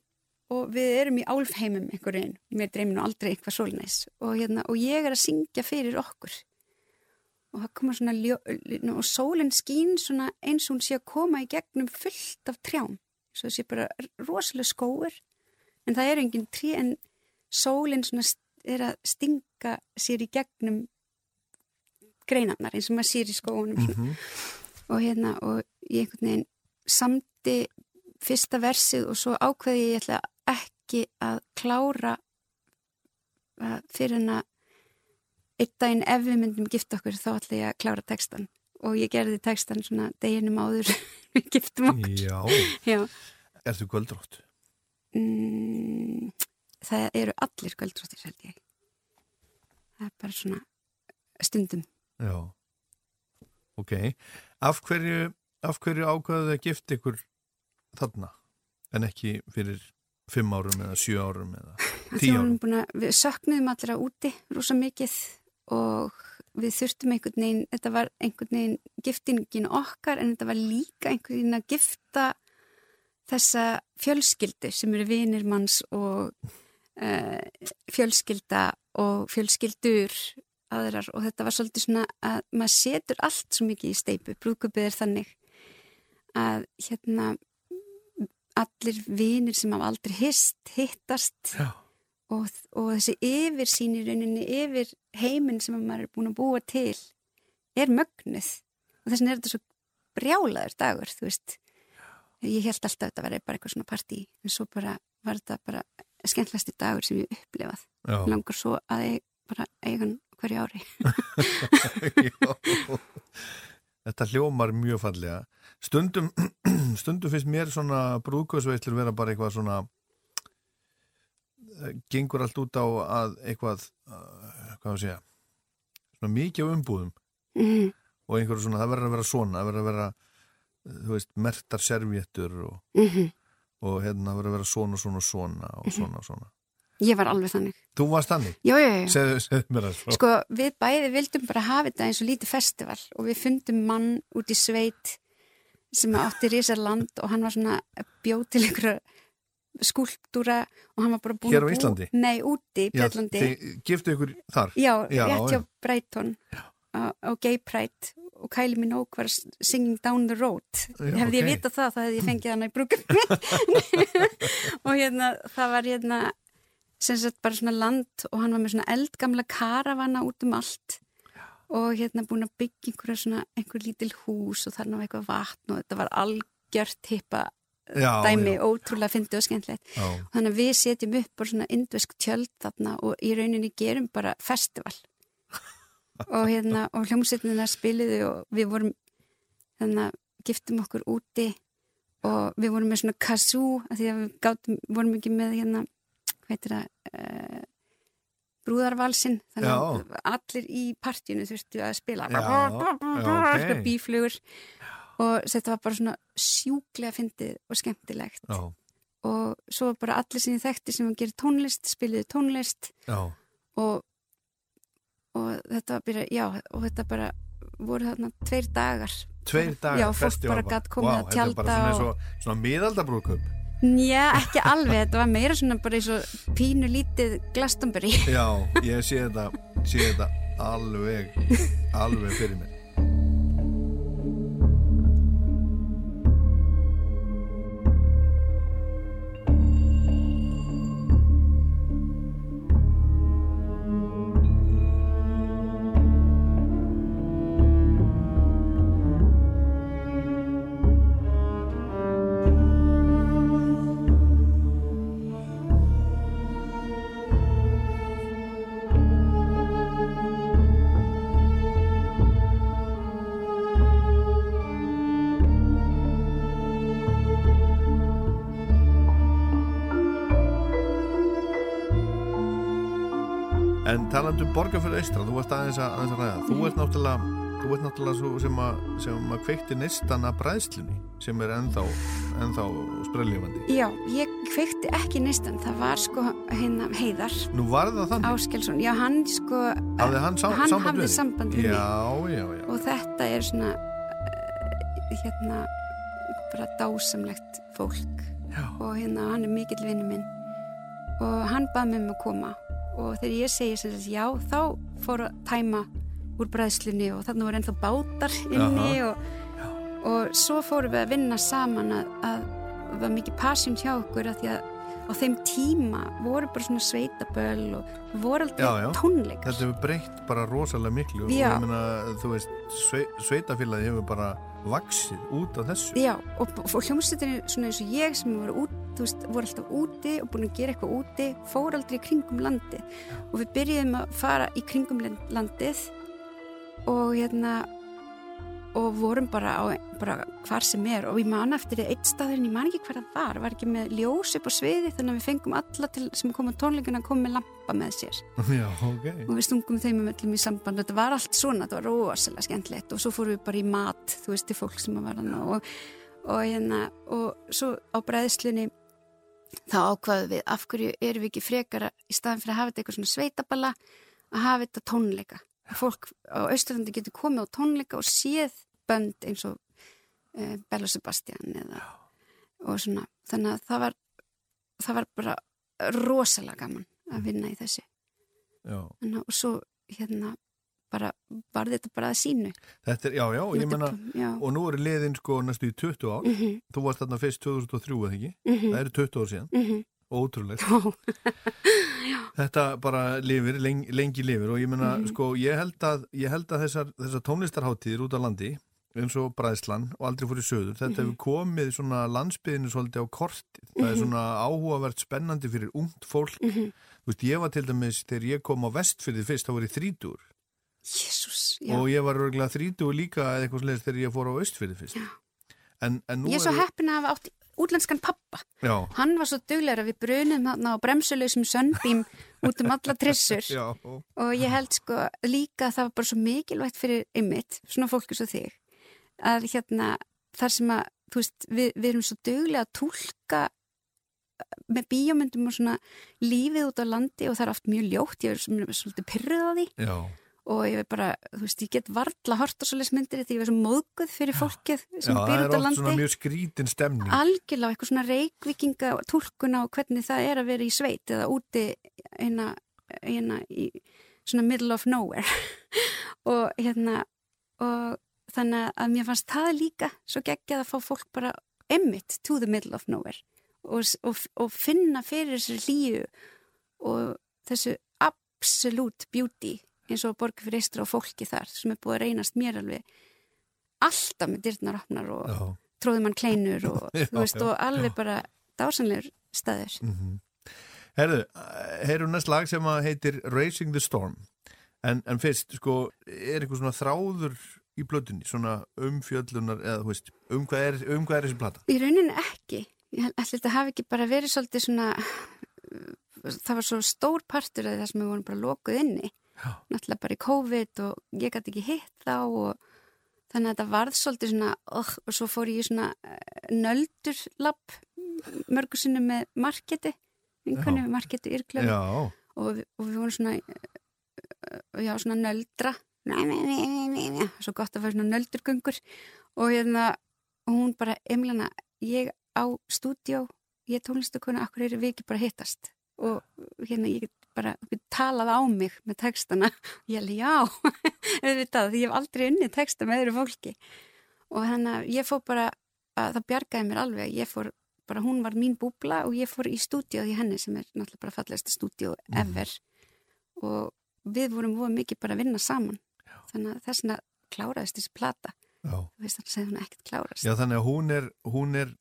og við erum í álfheimum einhverjum, mér dreymir nú aldrei eitthvað svolnæs og hérna og ég er að syngja fyrir okkur og það koma svona ljó, og sólinn skín svona eins og hún sé að koma í gegnum fullt af trjám. Svo það sé bara rosalega skóur en það er engin trí en sólinn svona er að stinga sér í gegnum greinarnar eins og maður sér í skóunum mm og hérna og ég einhvern veginn samdi fyrsta versið og svo ákveði ég ætla ekki að klára fyrir en að einn daginn ef við myndum gifta okkur þá ætla ég að klára textan og ég gerði textan svona deginum áður við giftum okkur Já. Já. Ertu göldrótt? Mm, það eru allir göldróttir held ég það er bara svona stundum Já. Ok. Af hverju, af hverju ákvaðu þið að gifta ykkur þarna en ekki fyrir fimm árum eða sjö árum eða tíu árum? að- við söknuðum allir að úti rosa mikið og við þurftum einhvern veginn, þetta var einhvern veginn giftingin okkar en þetta var líka einhvern veginn að gifta þessa fjölskyldu sem eru vinir manns og uh, fjölskylda og fjölskyldur aðrar. Og þetta var svolítið svona að maður setur allt svo mikið í steipu, brúkupið er þannig að hérna allir vinir sem hafa aldrei hist, hittast og, og þessi yfir sín í rauninni yfir heiminn sem maður er búin að búa til er mögnuð og þess vegna er þetta svo brjálaður dagur, þú veist ég held alltaf að þetta verið bara eitthvað svona partí en svo bara var þetta bara skemmtlasti dagur sem ég upplifað Já. langar svo að ég bara eiga hann hverju ári Já. Þetta hljómar mjög fallega. Stundum, stundum finnst mér svona brúðkvæðsveitlur vera bara eitthvað svona gengur allt út á að eitthvað uh, hvað að segja svona mikið á umbúðum Mhm. og einhverju svona, það verður að vera svona það verður að vera, þú veist, mertar servjettur og, Mhm. og hérna verður að vera svona, svona, svona og svona, svona. ég var alveg þannig Þú varst þannig? Já, já, já. Segðu, segðu mér það svo. Sko, við bæði vildum bara hafa þetta eins og lítið festival og við fundum mann út í sveit sem átti risar land og hann var svona bjóð til einhverja skúlptúra og hann var bara búin Hér á Íslandi? Nei, úti í Já, Björlandi þið giftu ykkur þar? Já, rétt hjá já. Breyton á, Gay Pride og Kylie Minogue var singing down the road Já, hefði ég ok. vitað það, það hefði ég fengið hana í brúkum og hérna, það var hérna sem sagt bara svona land og hann var með svona eldgamla karavana út um allt og hérna búin að byggja einhverja svona, einhver lítil hús og þarna var eitthvað vatn og þetta var algjört hippa Já, dæmi já. ótrúlega fyndið og skemmtilegt. Já. þannig að við setjum upp bara svona indvesk tjöld þarna og í rauninni gerum bara festival. Og hérna og hljómsveitinina spiliðu og við vorum þannig að giftum okkur úti og við vorum með svona kazoo af því að við gátum, vorum ekki með hérna hvað heitir það uh, brúðarvalsinn. Þannig að allir í partíinu þurftu að spila. Já, já, bíflugur og þetta var bara svona sjúklega fyndið og skemmtilegt. Já. og svo var bara allir sem ég þekkti sem gera tónlist, spiliðu tónlist. Já. og og þetta var bara, já, og þetta bara voru þarna tveir dagar. Tveir dagar já, fólk bara gætt komið Vá, að Þetta er bara tjálta svona, og... og... svona miðaldabrúðköp Já, ekki alveg, þetta var meira svona bara eins og pínu lítið Glastonbury. Já, ég sé þetta sé þetta alveg alveg fyrir mér Talandu borgarfjörðu eistra, þú varst aðeins að, aðeins að ræða. Þú ert náttúrulega þú ert náttúrulega sem að, sem að kveikti neistan að bræðslunni sem er ennþá, ennþá sprellifandi Já, ég kveikti ekki neistan, það var sko hérna heiðar. Nú var það þannig? Áskelsson, já hann sko Hafði hann, sá, hann samband hafði við samband við Já, já, já. Og þetta er svona uh, hérna bara dásamlegt fólk. Já. og hérna hann er mikill vinnu minn. Og hann bað mig um að koma og þegar ég segi sem sagt já þá fór að tæma úr bræðslunni og þarna voru ennþá bátar inni og, og svo fórum við að vinna saman að, að það var mikið passion hjá okkur að því að á þeim tíma voru bara svona sveitaböll og voru já, tónleikar. Þetta hefur breytt bara rosalega miklu. Og Já. ég meina, þú veist, svei, sveitafélagi hefur bara vaksið út af þessu? Já, og, og hljómsveitinni svona eins og ég sem voru, út, veist, voru alltaf úti og búin að gera eitthvað úti, fór aldrei í kringum landið. Og við byrjuðum að fara í kringum land- landið og hérna og vorum bara á bara hvar sem er. Og ég man eftir því eitt staðurinn, ég man ekki hver það var var ekki með ljós upp á sviði þannig að við fengum alla til, sem kom á tónleikana að koma með lampa með sér. Já, ok. Og við stungum þeim um öllum í samband. Þetta var allt svona, þetta var rosalega skemmtilegt. Og svo fórum við bara í mat, þú veist, til fólk sem var hann og, og hérna og svo á bræðslunni þá ákvaðum við, af hverju erum við ekki frekara í staðan fyrir að hafa þetta eitthvað svona sveitaballa að hafa þetta tónleika fólk á Austurlandi getur komið á tónleika og séð bönd eins og uh, Bella Sebastian eða og svona, þannig að það var það var bara rosalega gaman að vinna í þessu Já. Þannig, og svo hérna bara, var þetta bara að sínu Þetta er, já, já, ég er- já. og nú eru liðin sko næstu í 20 ár Mhm. þú varst þarna fyrst 2003 eða ekki Mhm. það eru 20 ár síðan Mhm. Ótrúlegt þetta bara lifir, lengi, lengi lifir og ég meina, Mhm. sko, ég held að ég held að þessar, þessar tónlistarháttíðir út á landi eins og Bræðslan og aldrei fór í söður, þetta Mhm. hefur komið svona landsbyðinu svolítið á kortið það er Mhm. svona áhugavert spennandi fyrir ungt fólk Mhm. þú veist, ég var til dæmis, þegar ég kom á vestfyrði fyrst, þá var ég þrítur Jésús, já. og ég var örgulega þrítur líka eða eitthvað sliðis þegar ég fór á östfyrði fyrst en, en nú ég er svo heppin að hafa átt útlenskan pappa Já. hann var svo duglegur að við brunum á bremsuleysum sönnbím út um alla trissur Já. og ég held sko líka að það var bara svo mikilvægt fyrir einmitt, svona fólki svo þig að hérna þar sem að veist, við, við erum svo duglega að túlka með bíómyndum og svona lífið út á landi og það er oft mjög ljótt, ég er svolítið pyrrið á því Já. Og ég veit bara, þú veist, ég get varla hort á svoleiðis myndir því ég er svo móðguð fyrir fólkið sem Já, það býr er út á oft landi. svona mjög skrítin stemning. Algjörlega eitthvað svona reikvikinga túlkun á hvernig það er að vera í sveit eða úti hérna, hérna í svona middle of nowhere. Og hérna og þannig að mér fannst það líka svo geggjað að fá fólk bara emmitt to the middle of nowhere og, og, og finna fyrir þessu hlýju og þessu absolute beauty eins og borgar fyrir eistra og fólki þar sem er búið að reynast mér alveg alltaf með dyrnar opnar og Já. tróðum hann kleinur og, Já, veist, já, og alveg bara dásanlegur staður. Mhm. Herðu, heyrum næst lag sem að heitir Racing the Storm en, en fyrst, sko, er eitthvað svona þráður í blötunni, svona umfjöllunar eða, veist, um hvað er, um hvað er þessi plata? Í rauninni ekki. Ég að þetta hafi ekki bara verið svolítið svona, það var svo stór partur af það sem við vorum bara lokuð inni. Náttúrulega bara í COVID og ég gæti ekki hitt þá og þannig að þetta varð svolítið svona, oh, og svo fór ég í svona eh, nöldurlapp mörgu sinni með marketi, vinkunni með marketi yrklöfu Já. og, og við vorum svona, eh, já, svona nöldra, svo gott að fara svona nöldurgöngur. Og hérna, hún bara, Emilana, ég á stúdíó, ég er tónlistakona, akkur eru við ekki bara hittast? Og hérna, ég get bara talað á mig með textana. Og ég held, já, auðvitað, því ég hef aldrei unnið texta með öðru fólki. Og þannig að ég fór bara að það bjargaði mér alveg, ég fór bara, hún var mín búbla og ég fór í stúdíóð í henni sem er náttúrulega bara fallegasta stúdíó ever. Og við vorum voru mikið bara að vinna saman. Þannig að þess vegna kláraðist þessi plata. Já. þú veist þannig að hún ekkert klárast. Já, þannig að hún er, hún er,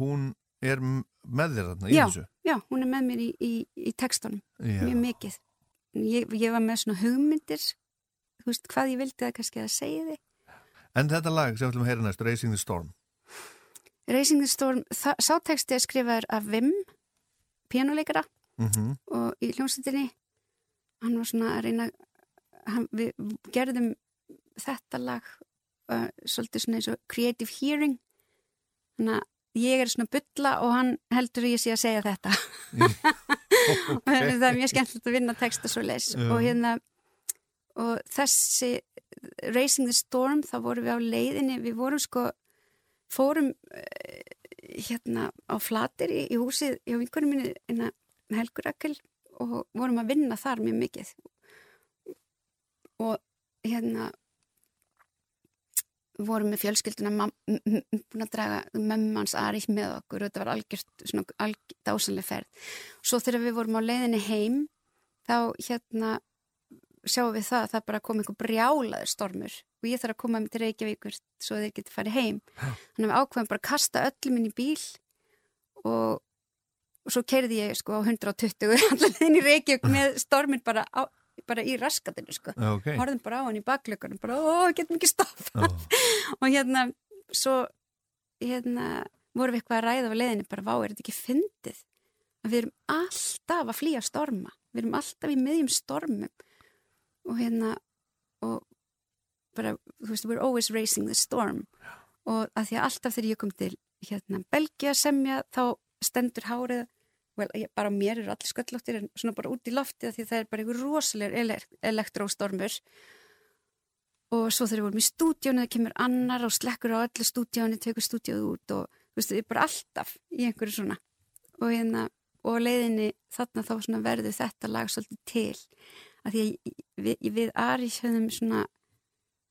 hún er með þér þarna í já, þessu. já, hún er með mér í, í, í textunum Já. mjög mikið ég, ég var með svona hugmyndir þú veist hvað ég vildi að kannski að segja þig En þetta lag sem við ætlum að heyra næst, Racing the Storm. Racing the Storm, það- sá texti er skrifaður af Vim pianuleikara Mm og í hljómsveitinni hann var svona að reyna hann, við gerðum þetta lag uh, svolítið svona eins og creative hearing þannig að ég er svona bulla og hann heldur ég sé að segja þetta. Og þannig að það er mjög skemmtilegt að vinna texta svo leis Já. og hérna og þessi Racing the Storm, þá vorum við á leiðinni við vorum sko fórum eh, hérna á flatir í, í húsið hjá vinkunum minni hérna Helgur Akkel og vorum að vinna þar mjög mikið. Og hérna vorum með fjölskylduna búin að draga mömmans Arif með okkur og þetta var algjört svona alg, dásanlega ferð. Svo þegar við vorum á leiðinni heim þá hérna sjáum við það að það bara kom einhver brjálaður stormur og ég þarf að koma með til Reykjavíkur svo þeir geti farið heim. Þannig að við ákveðum bara að kasta öllum inn í bíl og, og svo keirði ég sko á 120 allir inn í Reykjavík með stormin bara, á, bara í raskatinu sko. Já, ok. horfðum bara á hann í baklökunum bara, ó, getum ekki stoppað. Og hérna, svo hérna, vorum við eitthvað að ræða á leiðinni bara, vá, er þetta ekki fyndið? Að við erum alltaf að flýja storma. Við erum alltaf í miðjum stormum. Og hérna og bara, þú veist, we're always racing the storm. Og að því að alltaf þegar ég kom til hérna, Belgia semja þá stendur hárið well, ég, bara mér eru allir sköllóttir en svona bara út í loftið af því að það er bara einhver rosalega elek elektróstormur. Og svo þegar við vorum í stúdíónu það kemur annar og slekkur á öllu stúdíónu tekur stúdíóðu út og þú veist, ég er bara alltaf í einhverju svona. Og hérna, og leiðinni þarna þá verður þetta lag svolítið til. Að því að við, við Arís höfum svona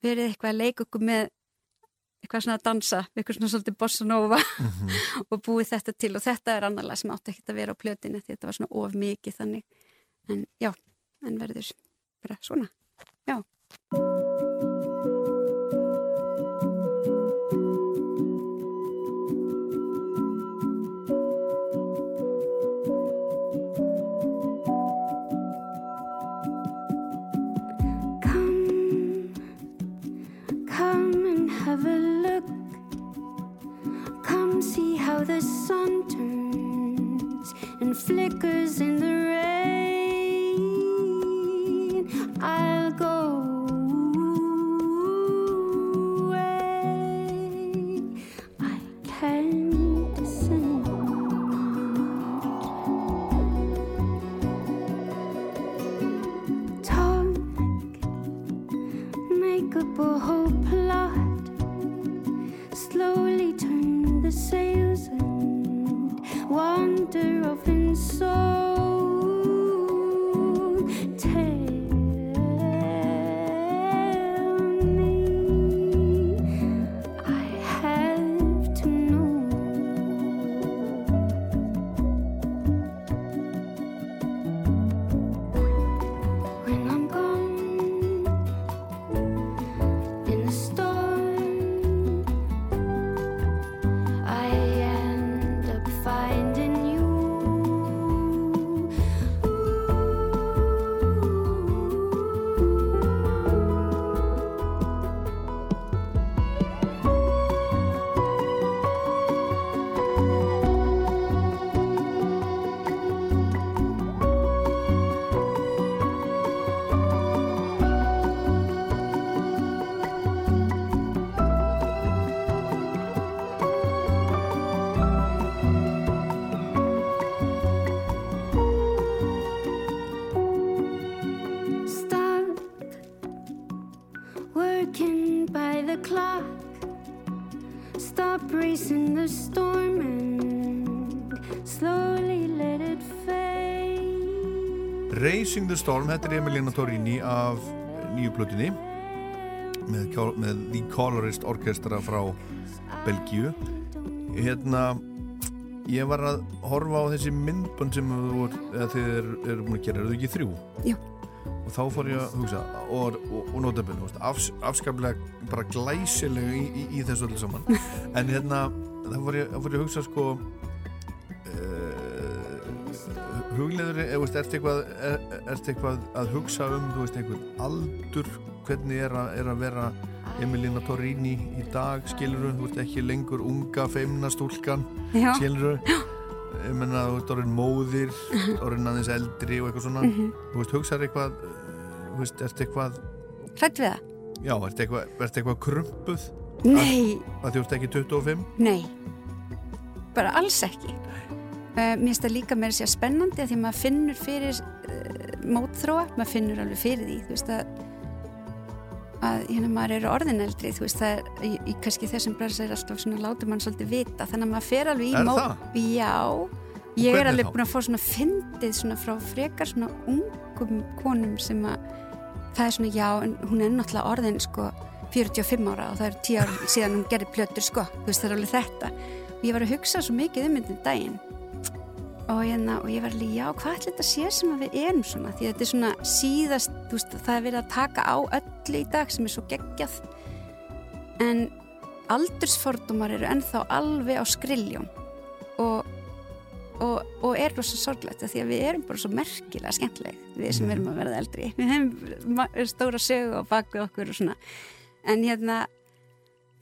verið eitthvað að leika okkur með eitthvað svona að dansa, eitthvað svona svolítið bossa nova og búið þetta til. Og þetta er annarlega sem átti ekkert að vera á plötinu því þetta var svona of mikið þannig. En já, en verður bara svona, já the sun turns and flickers in the rain. I'll fade. Racing the Storm, þetta er Emilina Torrini af nýju plötunni með, með The Colorist Orkestra frá Belgíu hérna ég var að horfa á þessi myndbönd sem þú er búin að gera, eru þau ekki þrjú? Jú. og þá fór ég að hugsa og, og, og notabene, afs, afskaplega bara glæsilega í, í, í þessu öllu saman en hérna þá fór ég, fór ég að hugsa sko hugleður eða veist, ertu eitthvað, er, ertu eitthvað að hugsa um, þú veist, einhvern aldur hvernig er að, er að vera Emilina Torrini í dag skilur þú veist, ekki lengur unga feimna stúlkan, Já. skilur ég menna, þú veist, orðin móðir orðin aðeins eldri og eitthvað svona Mhm. þú veist, hugsaður eitthvað þú veist, ertu eitthvað Hrætt við það? já, ertu eitthvað, eitthvað krumpuð Nei. að, að þú ert ekki 25 Nei, bara alls ekki. Uh, mér finnst það líka meira sér spennandi að því að maður finnur fyrir uh, mótþróa, maður finnur alveg fyrir því, þú veist að að hérna maður eru orðin eldri þú veist það er, í, í kannski þessum brans er alltaf svona látur mann svolítið vita. Þannig að maður fer alveg í Er mó- það? Já, ég Hvernig er alveg búin að fá svona fyndið svona frá frekar svona ungum konum sem að það er svona já, en hún er náttúrulega orðin sko 45 ára og það er 10 ár síðan hún gerði plötur sko, þú veist það er alveg þetta. Og ég var að hugsa svo mikið um myndin daginn og, hérna, og ég var alveg, já, hvað ætla þetta að sé sem að við erum svona, því að þetta er svona síðast, þú veist, það er verið að taka á öllu í dag sem er svo geggjað. En aldursfordumar eru ennþá alveg á skriljón. Og, og, og er rosa sorglegt af því að við erum bara svo merkilega skemmtileg við sem erum að verða eldri. Við hefum stóra sögu á baku okkur og svona. En hérna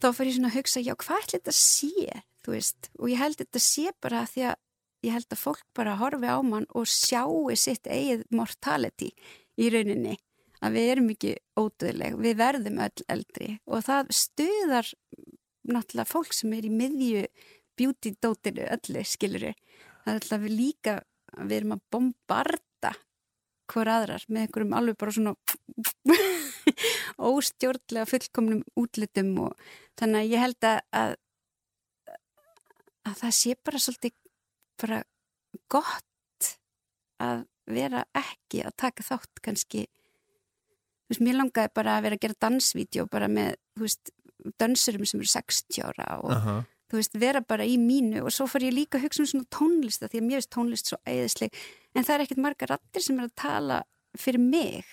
þá fyrir ég svona að hugsa, já, hvað ætla þetta að sé þú veist, og ég held þetta sé bara af því að ég held að fólk bara horfi á mann og sjáu sitt eigið mortality í rauninni að við erum ekki ódöðleg, við verðum öll eldri. Og það stuðar náttúrulega fólk sem er í miðju beauty-dótinu öllu, skiluru það er alltaf við líka við erum að bombarda hver aðrar með einhverjum alveg bara svona óstjórnlega fullkomnum útlitum og þannig að ég held að, að að það sé bara svolítið bara gott að vera ekki að taka þátt kannski. Þú veist, mér langaði bara að vera að gera dansvídeó bara með, þú veist, dansurum sem eru 60 ára og Aha. þú veist, vera bara í mínu og svo fór ég líka að hugsa um svona tónlista því að mér veist tónlist svo æðisleg en það er ekkert margar rattir sem er að tala fyrir mig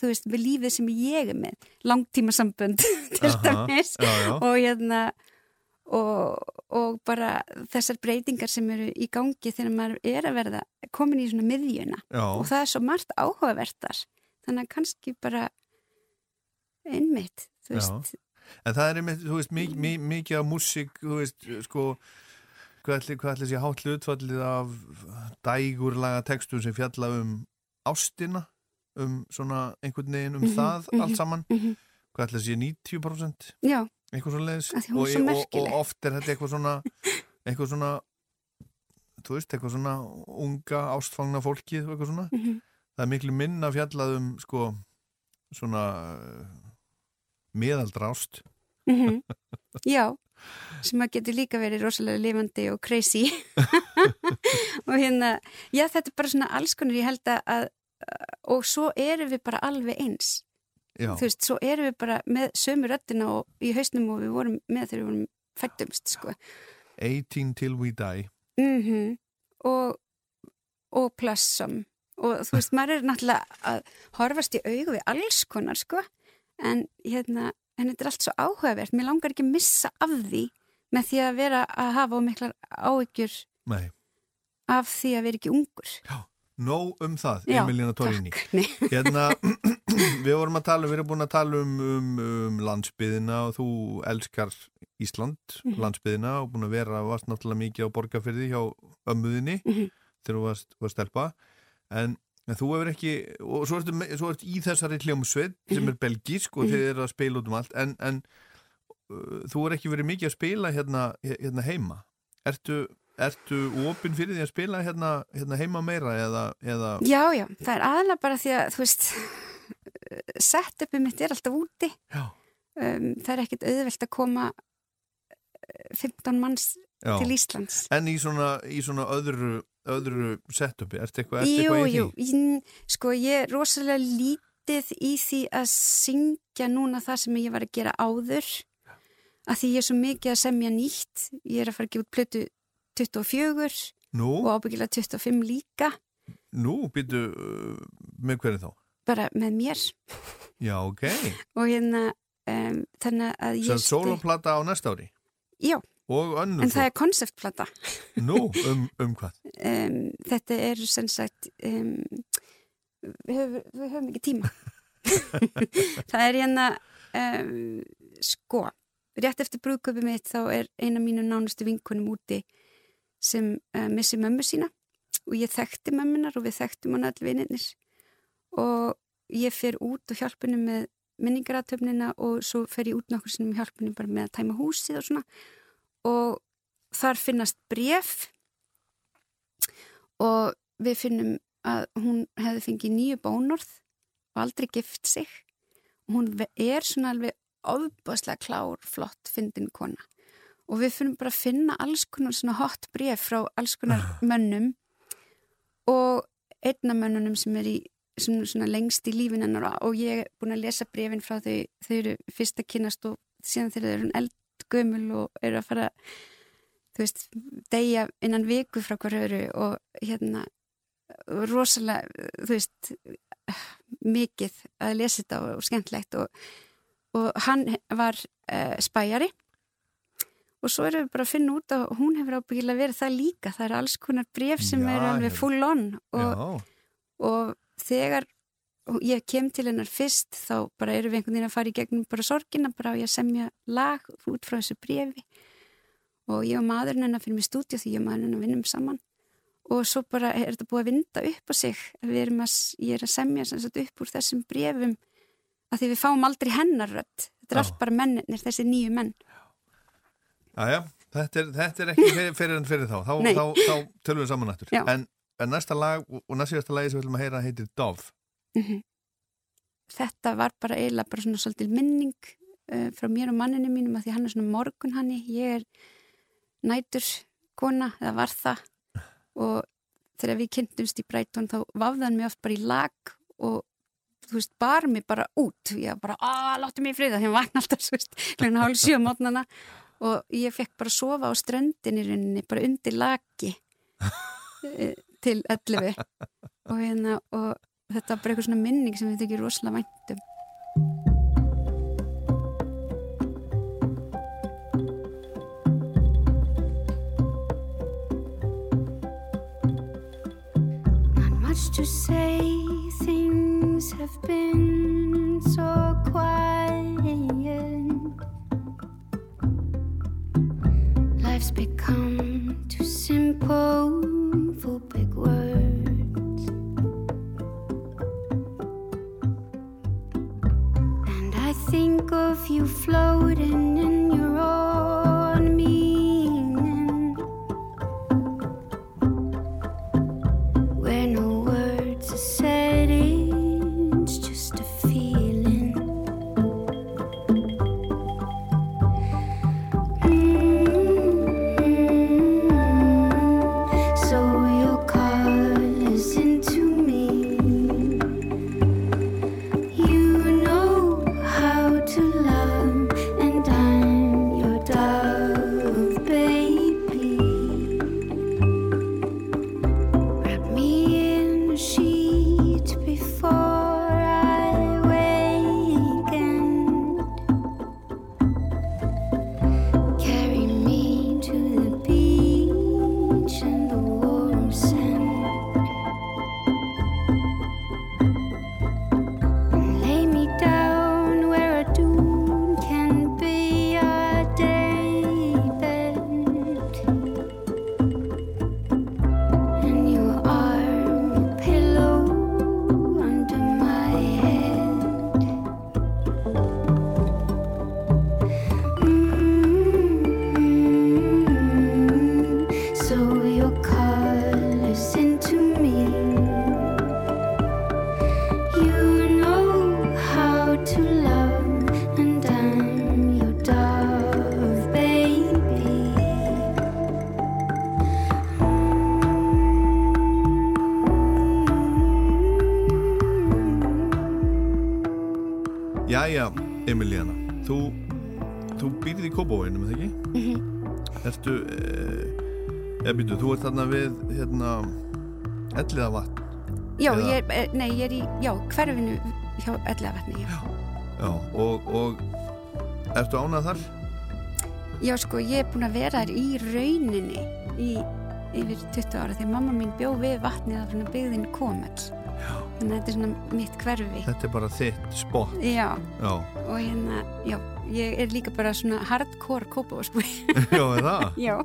þú veist, við lífið sem ég er með. Langtíma sambönd til dæmis. Og hérna og, og bara þessar breytingar sem eru í gangi þegar maður er að verða komin í svona miðjuna Já. og það er svo margt áhugavertar þannig að kannski bara einmitt, En það er einmitt, þú veist, mikið, mikið, mikið af músík, þú veist, sko, hvað ætli sé hátt hlutfallið af dægurlaga textum sem fjalla um ástina, um svona einhvern veginn um Mhm, það mhm, allt saman, mhm. hvað ætli sé 90%? Já. Eitthvað svona leiðis og, svo og, og oft er þetta eitthvað svona, eitthvað svona, þú veist, eitthvað svona unga ástfangna fólkið og eitthvað svona. Mhm. Það er miklu minna fjallað um, sko, svona miðaldra ást. Mhm. Já, sem að getur líka verið rosalega lifandi og crazy og hérna já þetta er bara svona alls konar ég held að, að og svo erum við bara alveg eins Já. þú veist, svo erum við bara með sömu röddina og í hausnum og við vorum með þegar við vorum fættumst sko. 18 till we die. mm og og plussum og þú veist, maður er náttúrulega að horfast í augu við alls konar sko. En hérna, en þetta er allt svo áhugavert. Mér langar ekki að missa af því með því að vera að hafa ómiklar áhyggjur Nei. af því að vera ekki ungur Nó um það, Já, Emilina. Nei. Hérna, við vorum að tala, við erum búin að tala um, um, um landsbyðina og þú elskar Ísland, Mhm. landsbyðina og búin að vera, varst náttúrulega mikið á borgarfyrði hjá ömmuðinni Mhm. þegar þú varst, varst stelpa. En, en þú hefur ekki, og svo ertu, svo ertu í þessari hljómsveit sem er belgísk og Mhm. þið eru að spila út um allt, en, en uh, þú er ekki verið mikið að spila hérna, hérna heima. Ertu, ertu opinn fyrir því að spila hérna, hérna heima meira eða, eða já, já, það er aðalega bara því að þú veist setupið mitt er alltaf úti Já. um, það er ekkit auðvelt að koma eh, 15 manns Já. til Íslands En í svona, í svona öðru, öðru setupi, ertu eitthvað, ertu Jú, eitthvað í jú, því? ég, sko ég er rosalega lítið í því að syngja núna það sem ég var að gera áður að því ég er svo mikið að semja nýtt ég er að fara að gefa út plötu 24 Nú? og ábyggilega 25 líka Nú, býtu, uh, með hverju þá? bara með mér Já, ok. og hérna um, þannig að ég Sem soloplata á næsta ári? Já, Og önnur en það er konceptplata Nú, um, um hvað? um, þetta er sem sagt við, höfum, við höfum ekki tíma það er hérna sko rétt eftir brúðköpi mitt þá er eina mínu nánustu vinkunum úti sem uh, missi mömmu sína og ég þekkti mömmunar og við þekktum hann all vininir og ég fer út og hjálpunni með minningaratöfnina og svo fer ég út nokkur sinnum hjálpunni bara með að tæma húsið og svona. Og þar finnast bref og við finnum að hún hefði fengið nýju bónorð og aldrei gift sig. Og hún er svona alveg ofbáslega klár, flott, fyndin kona og við finnum bara að finna alls konar svona hot bref frá alls konar mönnum og einna mönnunum sem er í svona, svona lengst í lífin hennar og ég er búin að lesa brefin frá þau þau eru fyrst að kynast og síðan þau eru eldgömul og eru að fara þú veist, deyja innan viku frá hver öru og hérna rosalega, þú veist mikið að lesa þetta og, og skemmtlegt og, og hann var uh, spæjari og svo erum við bara að finna út að hún hefur ábyggilega verið það líka. Það er alls konar bref sem Já, eru alveg full on og, og þegar ég kem til hennar fyrst þá bara erum við einhvern veginn að fara í gegnum bara sorgina bara á ég semja lag út frá þessu brefi og ég og maðurinn hennar fyrir mig stúdíu því ég og maðurinn hennar vinnum saman. Og svo bara er þetta búið að vinda upp á sig. Við erum að, ég er að semja sem sagt upp úr þessum brefum að því við fáum aldrei hennar rödd. Þetta er allt bara mennir, þessi nýju menn Jæja, þetta er, þetta er ekki fyrir, fyrir en fyrir þá. Þá, þá, þá tölum við saman nættur. En, en næsta lag og og næst síðasta lagi sem við viljum að heyra heitir Dove. Mhm. Þetta var bara eiginlega bara svona svolítil minning uh, frá mér og manninu mínum að því hann er svona morgun hann ég er nætur kona, eða var það og þegar við kynntumst í Breitón þá vafði hann mig oft bara í lag og þú veist, bar mig bara út ég bara, að, láttu mig í friða því hann vakna alltaf, þú veist, hljóna hálf sjö mótnana og ég fekk bara sofa á ströndinni í rauninni, bara undir laki eh, til 11 og hérna og þetta var bara eitthvað svona minning sem við þykir rosalega væntum Not much to say, things have been so quiet. Life's become too simple for big words. And I think of you floating in your elliða vatn. Já, Eða- ég er, nei, ég er í, já, hverfinu hjá Elliðavatni, já. Já, og, og ertu ánað þar? Já, sko, ég er búin að vera þær í rauninni í yfir 20 ára því mamma mín bjó við vatnið af svona byggðin Komell. Já. Þannig að þetta er svona mitt hverfi. Þetta er bara þitt spott. Já, Já, og hérna, já, ég er líka bara svona hardcore kópavósbúi. já, er það? já,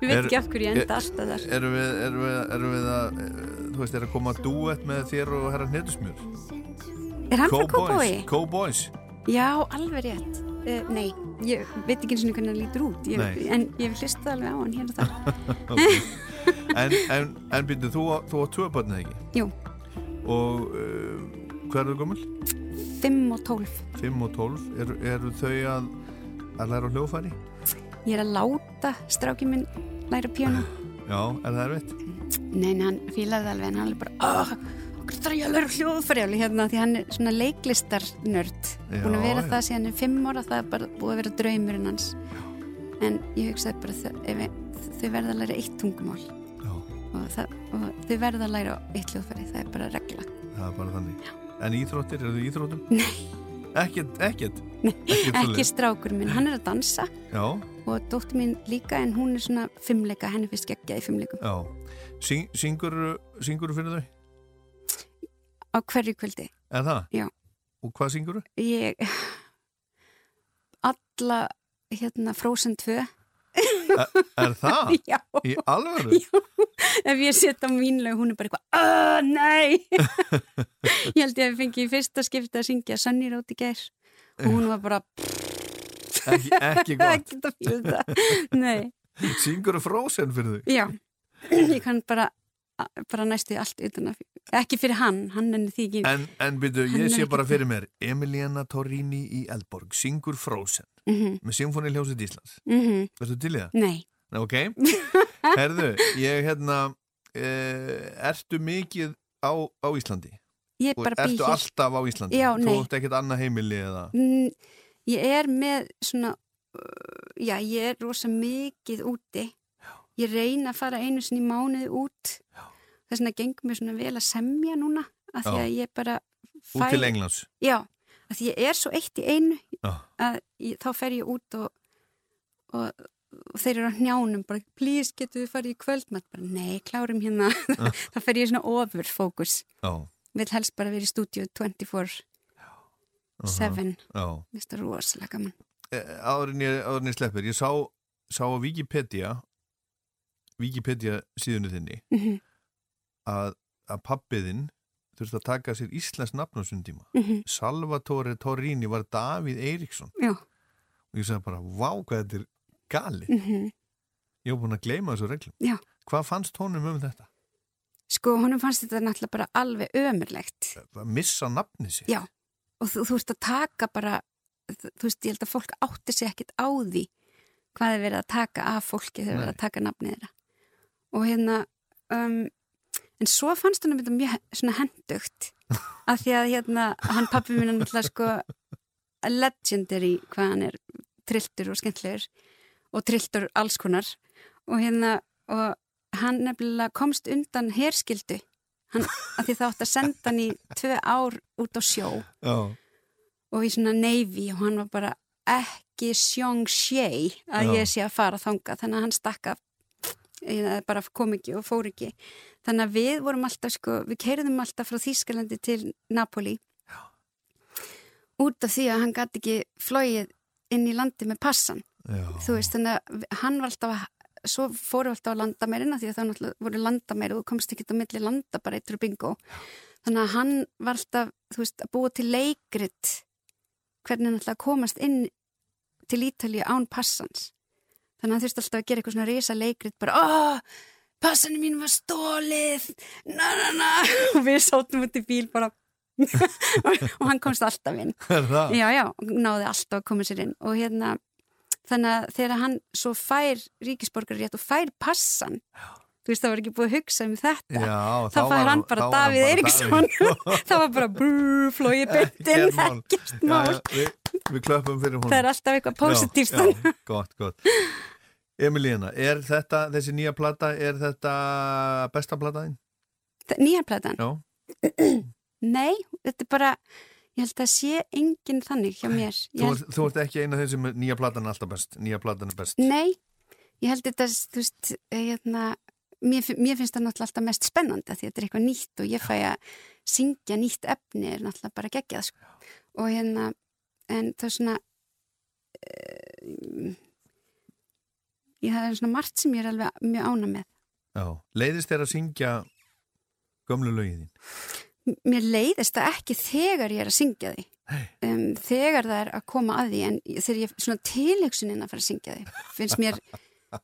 ég veit Er- ekki af hverju ég er- enda alltaf þar. Erum við, erum við, erum við að, þú veist, er að koma duett með þér og herra Hnetusmjör? Er hann frá Kópavogi? Cowboys. Já, alveg rétt. Uh, nei, ég veit ekki eins og hvernig hann lítur út, ég, en ég vil hlusta alveg á hann hérna þar. Ok. En, en, en byrju, þú, á- þú á tvö börn eða ekki? Jú. Og uh, hvað eru þau gömul? 5 og 12. 5 og 12. Eru, eru þau að, að læra hljóðfæri? Ég er að láta strákið minn læra píano. Já, er það erfitt? Nei, nei, hann fílaði alveg en hann er bara, oh, okkur hljóðfæri alveg hérna því hann er svona leiklistarnörd Já, búin að vera já. það síðan er fimm ára það er bara búið að vera draumurinn hans en ég hugsaði bara þau, verða að læra eitt tungumál og, það, og þau verða að læra eitt hljóðfæri það er bara regla Það er bara þannig. En íþróttir, eru þau í íþróttum? Nei. Ekkert, ekkert? ekki strákur minn, hann er að dansa Já, og dóttir mín líka en hún er svona fimmleika, henni finnst geggjað í fimmleikum já. Syng, syngur, syngur fyrir þau? á hverju kvöldi Er það? Já. Og hvað syngur þau? ég alla hérna Frozen 2 Er, er það? Já. Í alvöru? ef ég set á mínlega hún er bara eitthvað aah, nei ég held ég að fengi í fyrsta skipti að syngja Sunny í gær og hún var bara Ekki, ekki gott. ekki það nei, Syngur þau frósen fyrir þau? já ég kann bara bara næstu allt utan að ekki fyrir hann, hann enni því ekki En, en byrju, ég er sé bara fyrir mér Emiliana Torrini í Eldborg syngur Frozen Mhm. með Symfóni Ljósið Íslands Mhm. Verður til í það? Nei. Ok, herðu, ég hérna uh, Ertu mikið á, á Íslandi? Ég Og bara bý Ertu alltaf á Íslandi? Já, Þú nei. ert ekkert annað heimili eða? Mm, ég er með svona já, ég er rosa mikið úti ég reyna að fara einu sinni mánuði út þess vegna gengur mér svona vel að semja núna af því að ég bara Út til Englands? já, af því ég er svo eitt í einu að ég, þá fer ég út og, og, og þeir eru á hnjánum bara, please getur við farið í kvöldmatt bara, nei, klárum hérna. Þá fer ég svona ofur fókus vil helst bara vera í stúdíu 24 7 Já. Mér finnst það rosalega gaman. Eh, áður en ég, áður ég sleppir ég sá, sá á Wikipedia Wikipedia síðunni þinni. Mhm. Að, að pappiðinn þurfti að taka sér Íslands nafn á þessum tíma Mhm. Salvatore Torrini var Davíð Eiríksson Já. og ég sagði bara, vá hvað þetta er galið Mhm. ég var búin að gleyma þessu reglum Já. hvað fannst honum um þetta? Sko, honum fannst þetta náttúrulega bara alveg ömurlegt. að missa nafni sér Já, og þú, þú ert að taka bara, þú veist, ég held að fólk átti sig ekkit á því hvað er verið að taka af fólki þegar er verið að taka nafnið þeirra. Og hérna, um, en svo fannst honum þetta mjög svona hendugt, af því að hérna, hann pappi mín er náttúrulega sko legendary hvað hann er trilltur og skemmtlegur og trilltur alls konar. Og hérna, og hann nefnilega komst undan herskildu hann, að því það átt að senda hann í tvö ár út á sjó. Já. og í svona neyfi og hann var bara ekki sjóng sjei að Já. ég sé að fara þanga þannig að hann stakka bara kom ekki og fór ekki þannig að við vorum alltaf sko, við keirðum alltaf frá Þýskalandi til Napoli út af því að hann gæti ekki flóið inn í landi með passan Já. þú veist, þannig að hann var alltaf að svo fórum við alltaf á landamærina því að það voru landamæri og þú komst ekki á milli landa bara eittur bingo. Þannig að hann var alltaf, þú veist, að búa til leikrit hvernig hann alltaf að komast inn til Ítalíu án passans. Þannig að hann þurfti alltaf að gera eitthvað svona risa leikrit bara, aah, passanu mín var stólið na na na. Og við sátum út í bíl bara. Og hann komst alltaf inn. Já, já, náði alltaf að koma sér inn. Og hérna þannig að þegar hann svo fær ríkisborgar rétt og fær passan þú veist, það var ekki búið að hugsa um þetta. Já, þá fær hann bara Davíð Eiríksson. Það var bara brrr, flói byttin, Ekkert mál. Já, já, við, við klöppum fyrir hún það er alltaf eitthvað positíft já, já, gott, gott Emilína, er þetta, þessi nýja plata er þetta besta plataðin? nýjar platan? Já, Nei, þetta er bara ég held að sé enginn þannig hjá mér þú, held, þú ert ekki eina af þeim sem nýja platan er alltaf best nýja platan er best Nei, ég held þetta þú veist, eh, hérna mér, mér finnst það náttúrulega alltaf mest spennandi af því þetta er eitthvað nýtt og ég fæ að syngja nýtt efni er náttúrulega bara geggjað sko. og hérna en það er svona uh, ég það er svona margt sem ég er alveg mjög ána með. Já, leiðist þér að syngja gömlu? M- mér leiðist það ekki þegar ég er að syngja því um, þegar það er að koma að því en þegar ég svona tilhugsunin að fara að syngja því finnst mér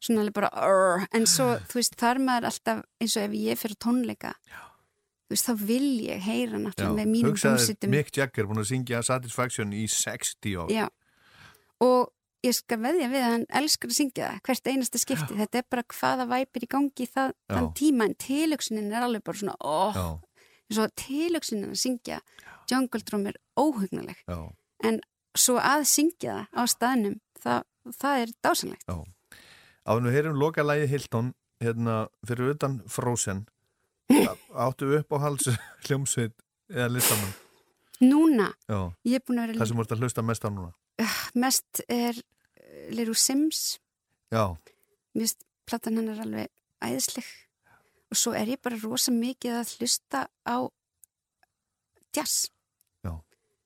svona alveg bara orr, en svo þú veist þar maður alltaf eins og ef ég fyrir tónleika þú veist þá vil ég heyra náttúrulega með mínum hljómsveitum. Mick Jagger búin að syngja Satisfaction í 60 ár. Já, og ég skal veðja við að hann elskar að syngja það hvert einasta skipti, þetta er bara hvaða væpir í gangi það, Já. þann tíma en tilhugsunin er alveg bara svona Já. eins og tilhugsunin að syngja Jungle Drum er óhugnuleg Já. en svo að syngja það á staðnum það, það er dásanlegt Já. Áður við heyrum loka lægi Hilton hérna fyrir utan Frozen áttu upp á hals hljómsveit eða listamann Núna, Já. ég er búin að það vera sem voru að hlusta mest á núna mest er Leru Sims. Já, mér finnst platan hennar alveg æðisleg. Og svo er ég bara rosa mikið að hlusta á jazz. Já.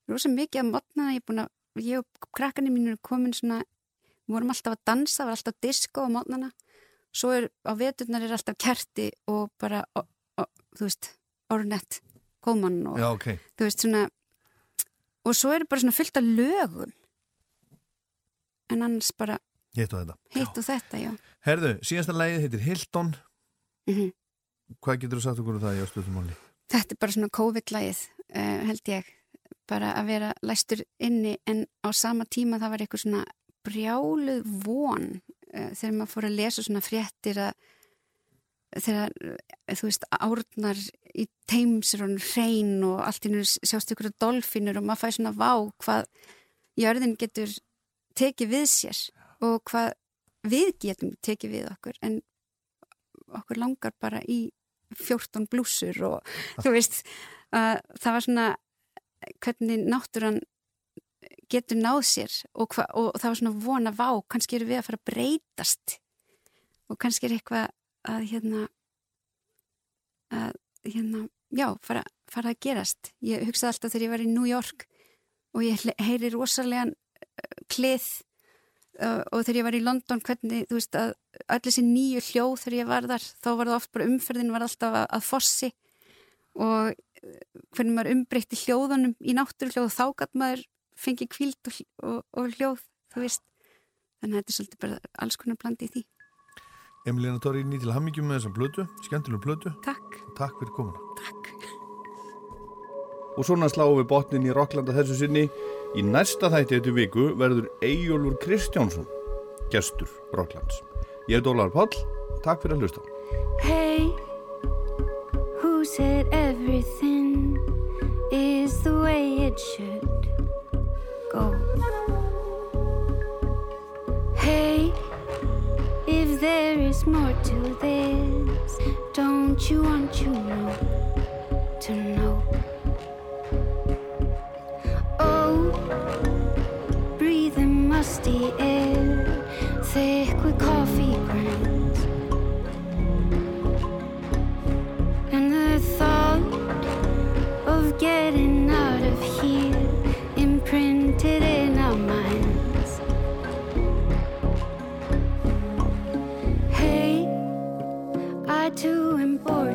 rosa mikið að modna ég er búin að ég og krakkarnir mínu er komin svona við vorum alltaf að dansa, var alltaf disco á modnana. Svo er á veturnar er alltaf kerti og bara og, og, þú veist, Ornett Kóman og Já, ok. þú veist svona og svo er bara svona fullt af lögum en annars bara hitt og þetta. hitt og þetta, Herðu, síðasta lægið heitir Hilton. Mhm. Hvað getur þú sagt okkur um það í ástöðumáli? Þetta er bara svona COVID-lægið, uh, held ég, bara að vera læstur inni en á sama tíma það var eitthvað svona brjáluð von uh, þegar maður fór að lesa svona fréttir að þegar, uh, þú veist, árnar í teimsir og hrein og allt í nú sjást ykkur dolfinur og maður fæ svona vá hvað jörðin getur tekið við sér og hvað við getum tekið við okkur en okkur langar bara í 14 blúsur og þú veist uh, það var svona hvernig náttúran getur náð sér og, hva, og það var svona vona vá, kannski eru við að fara að breytast. Og kannski er eitthvað að hérna að hérna, já, fara, fara að gerast. Ég hugsaði alltaf þegar ég var í New York og ég heyri rosalega klið uh, og þegar ég var í London hvernig, þú veist, að öll þessi nýju hljóð þegar ég var þar, þá var það oft bara umferðin var alltaf að, að fossi. Og uh, hvernig maður umbreytti hljóðunum í náttúruhljóð þá gæt maður fengi kvíld og, og, og hljóð, þú veist. Þannig að þetta er svolítið bara alls konar blandi í því. Emilina Torrini til hammyggjum með þessa blötu, skemmtilega blötu Takk. Takk fyrir komuna. Takk. Og svona sláum við botnin í Rocklanda þessu sinni Í næsta þætti þetta viku verður Eyjólfur Kristjánsson gestur Rocklands Ég er Dólar Páll, takk fyrir að hlusta Hey, who said everything is the way it should go? Hey, if there is more to this, don't you want you to know? Breathing musty air, thick with coffee grounds. And the thought of getting out of here imprinted in our minds. Hey, I too am bored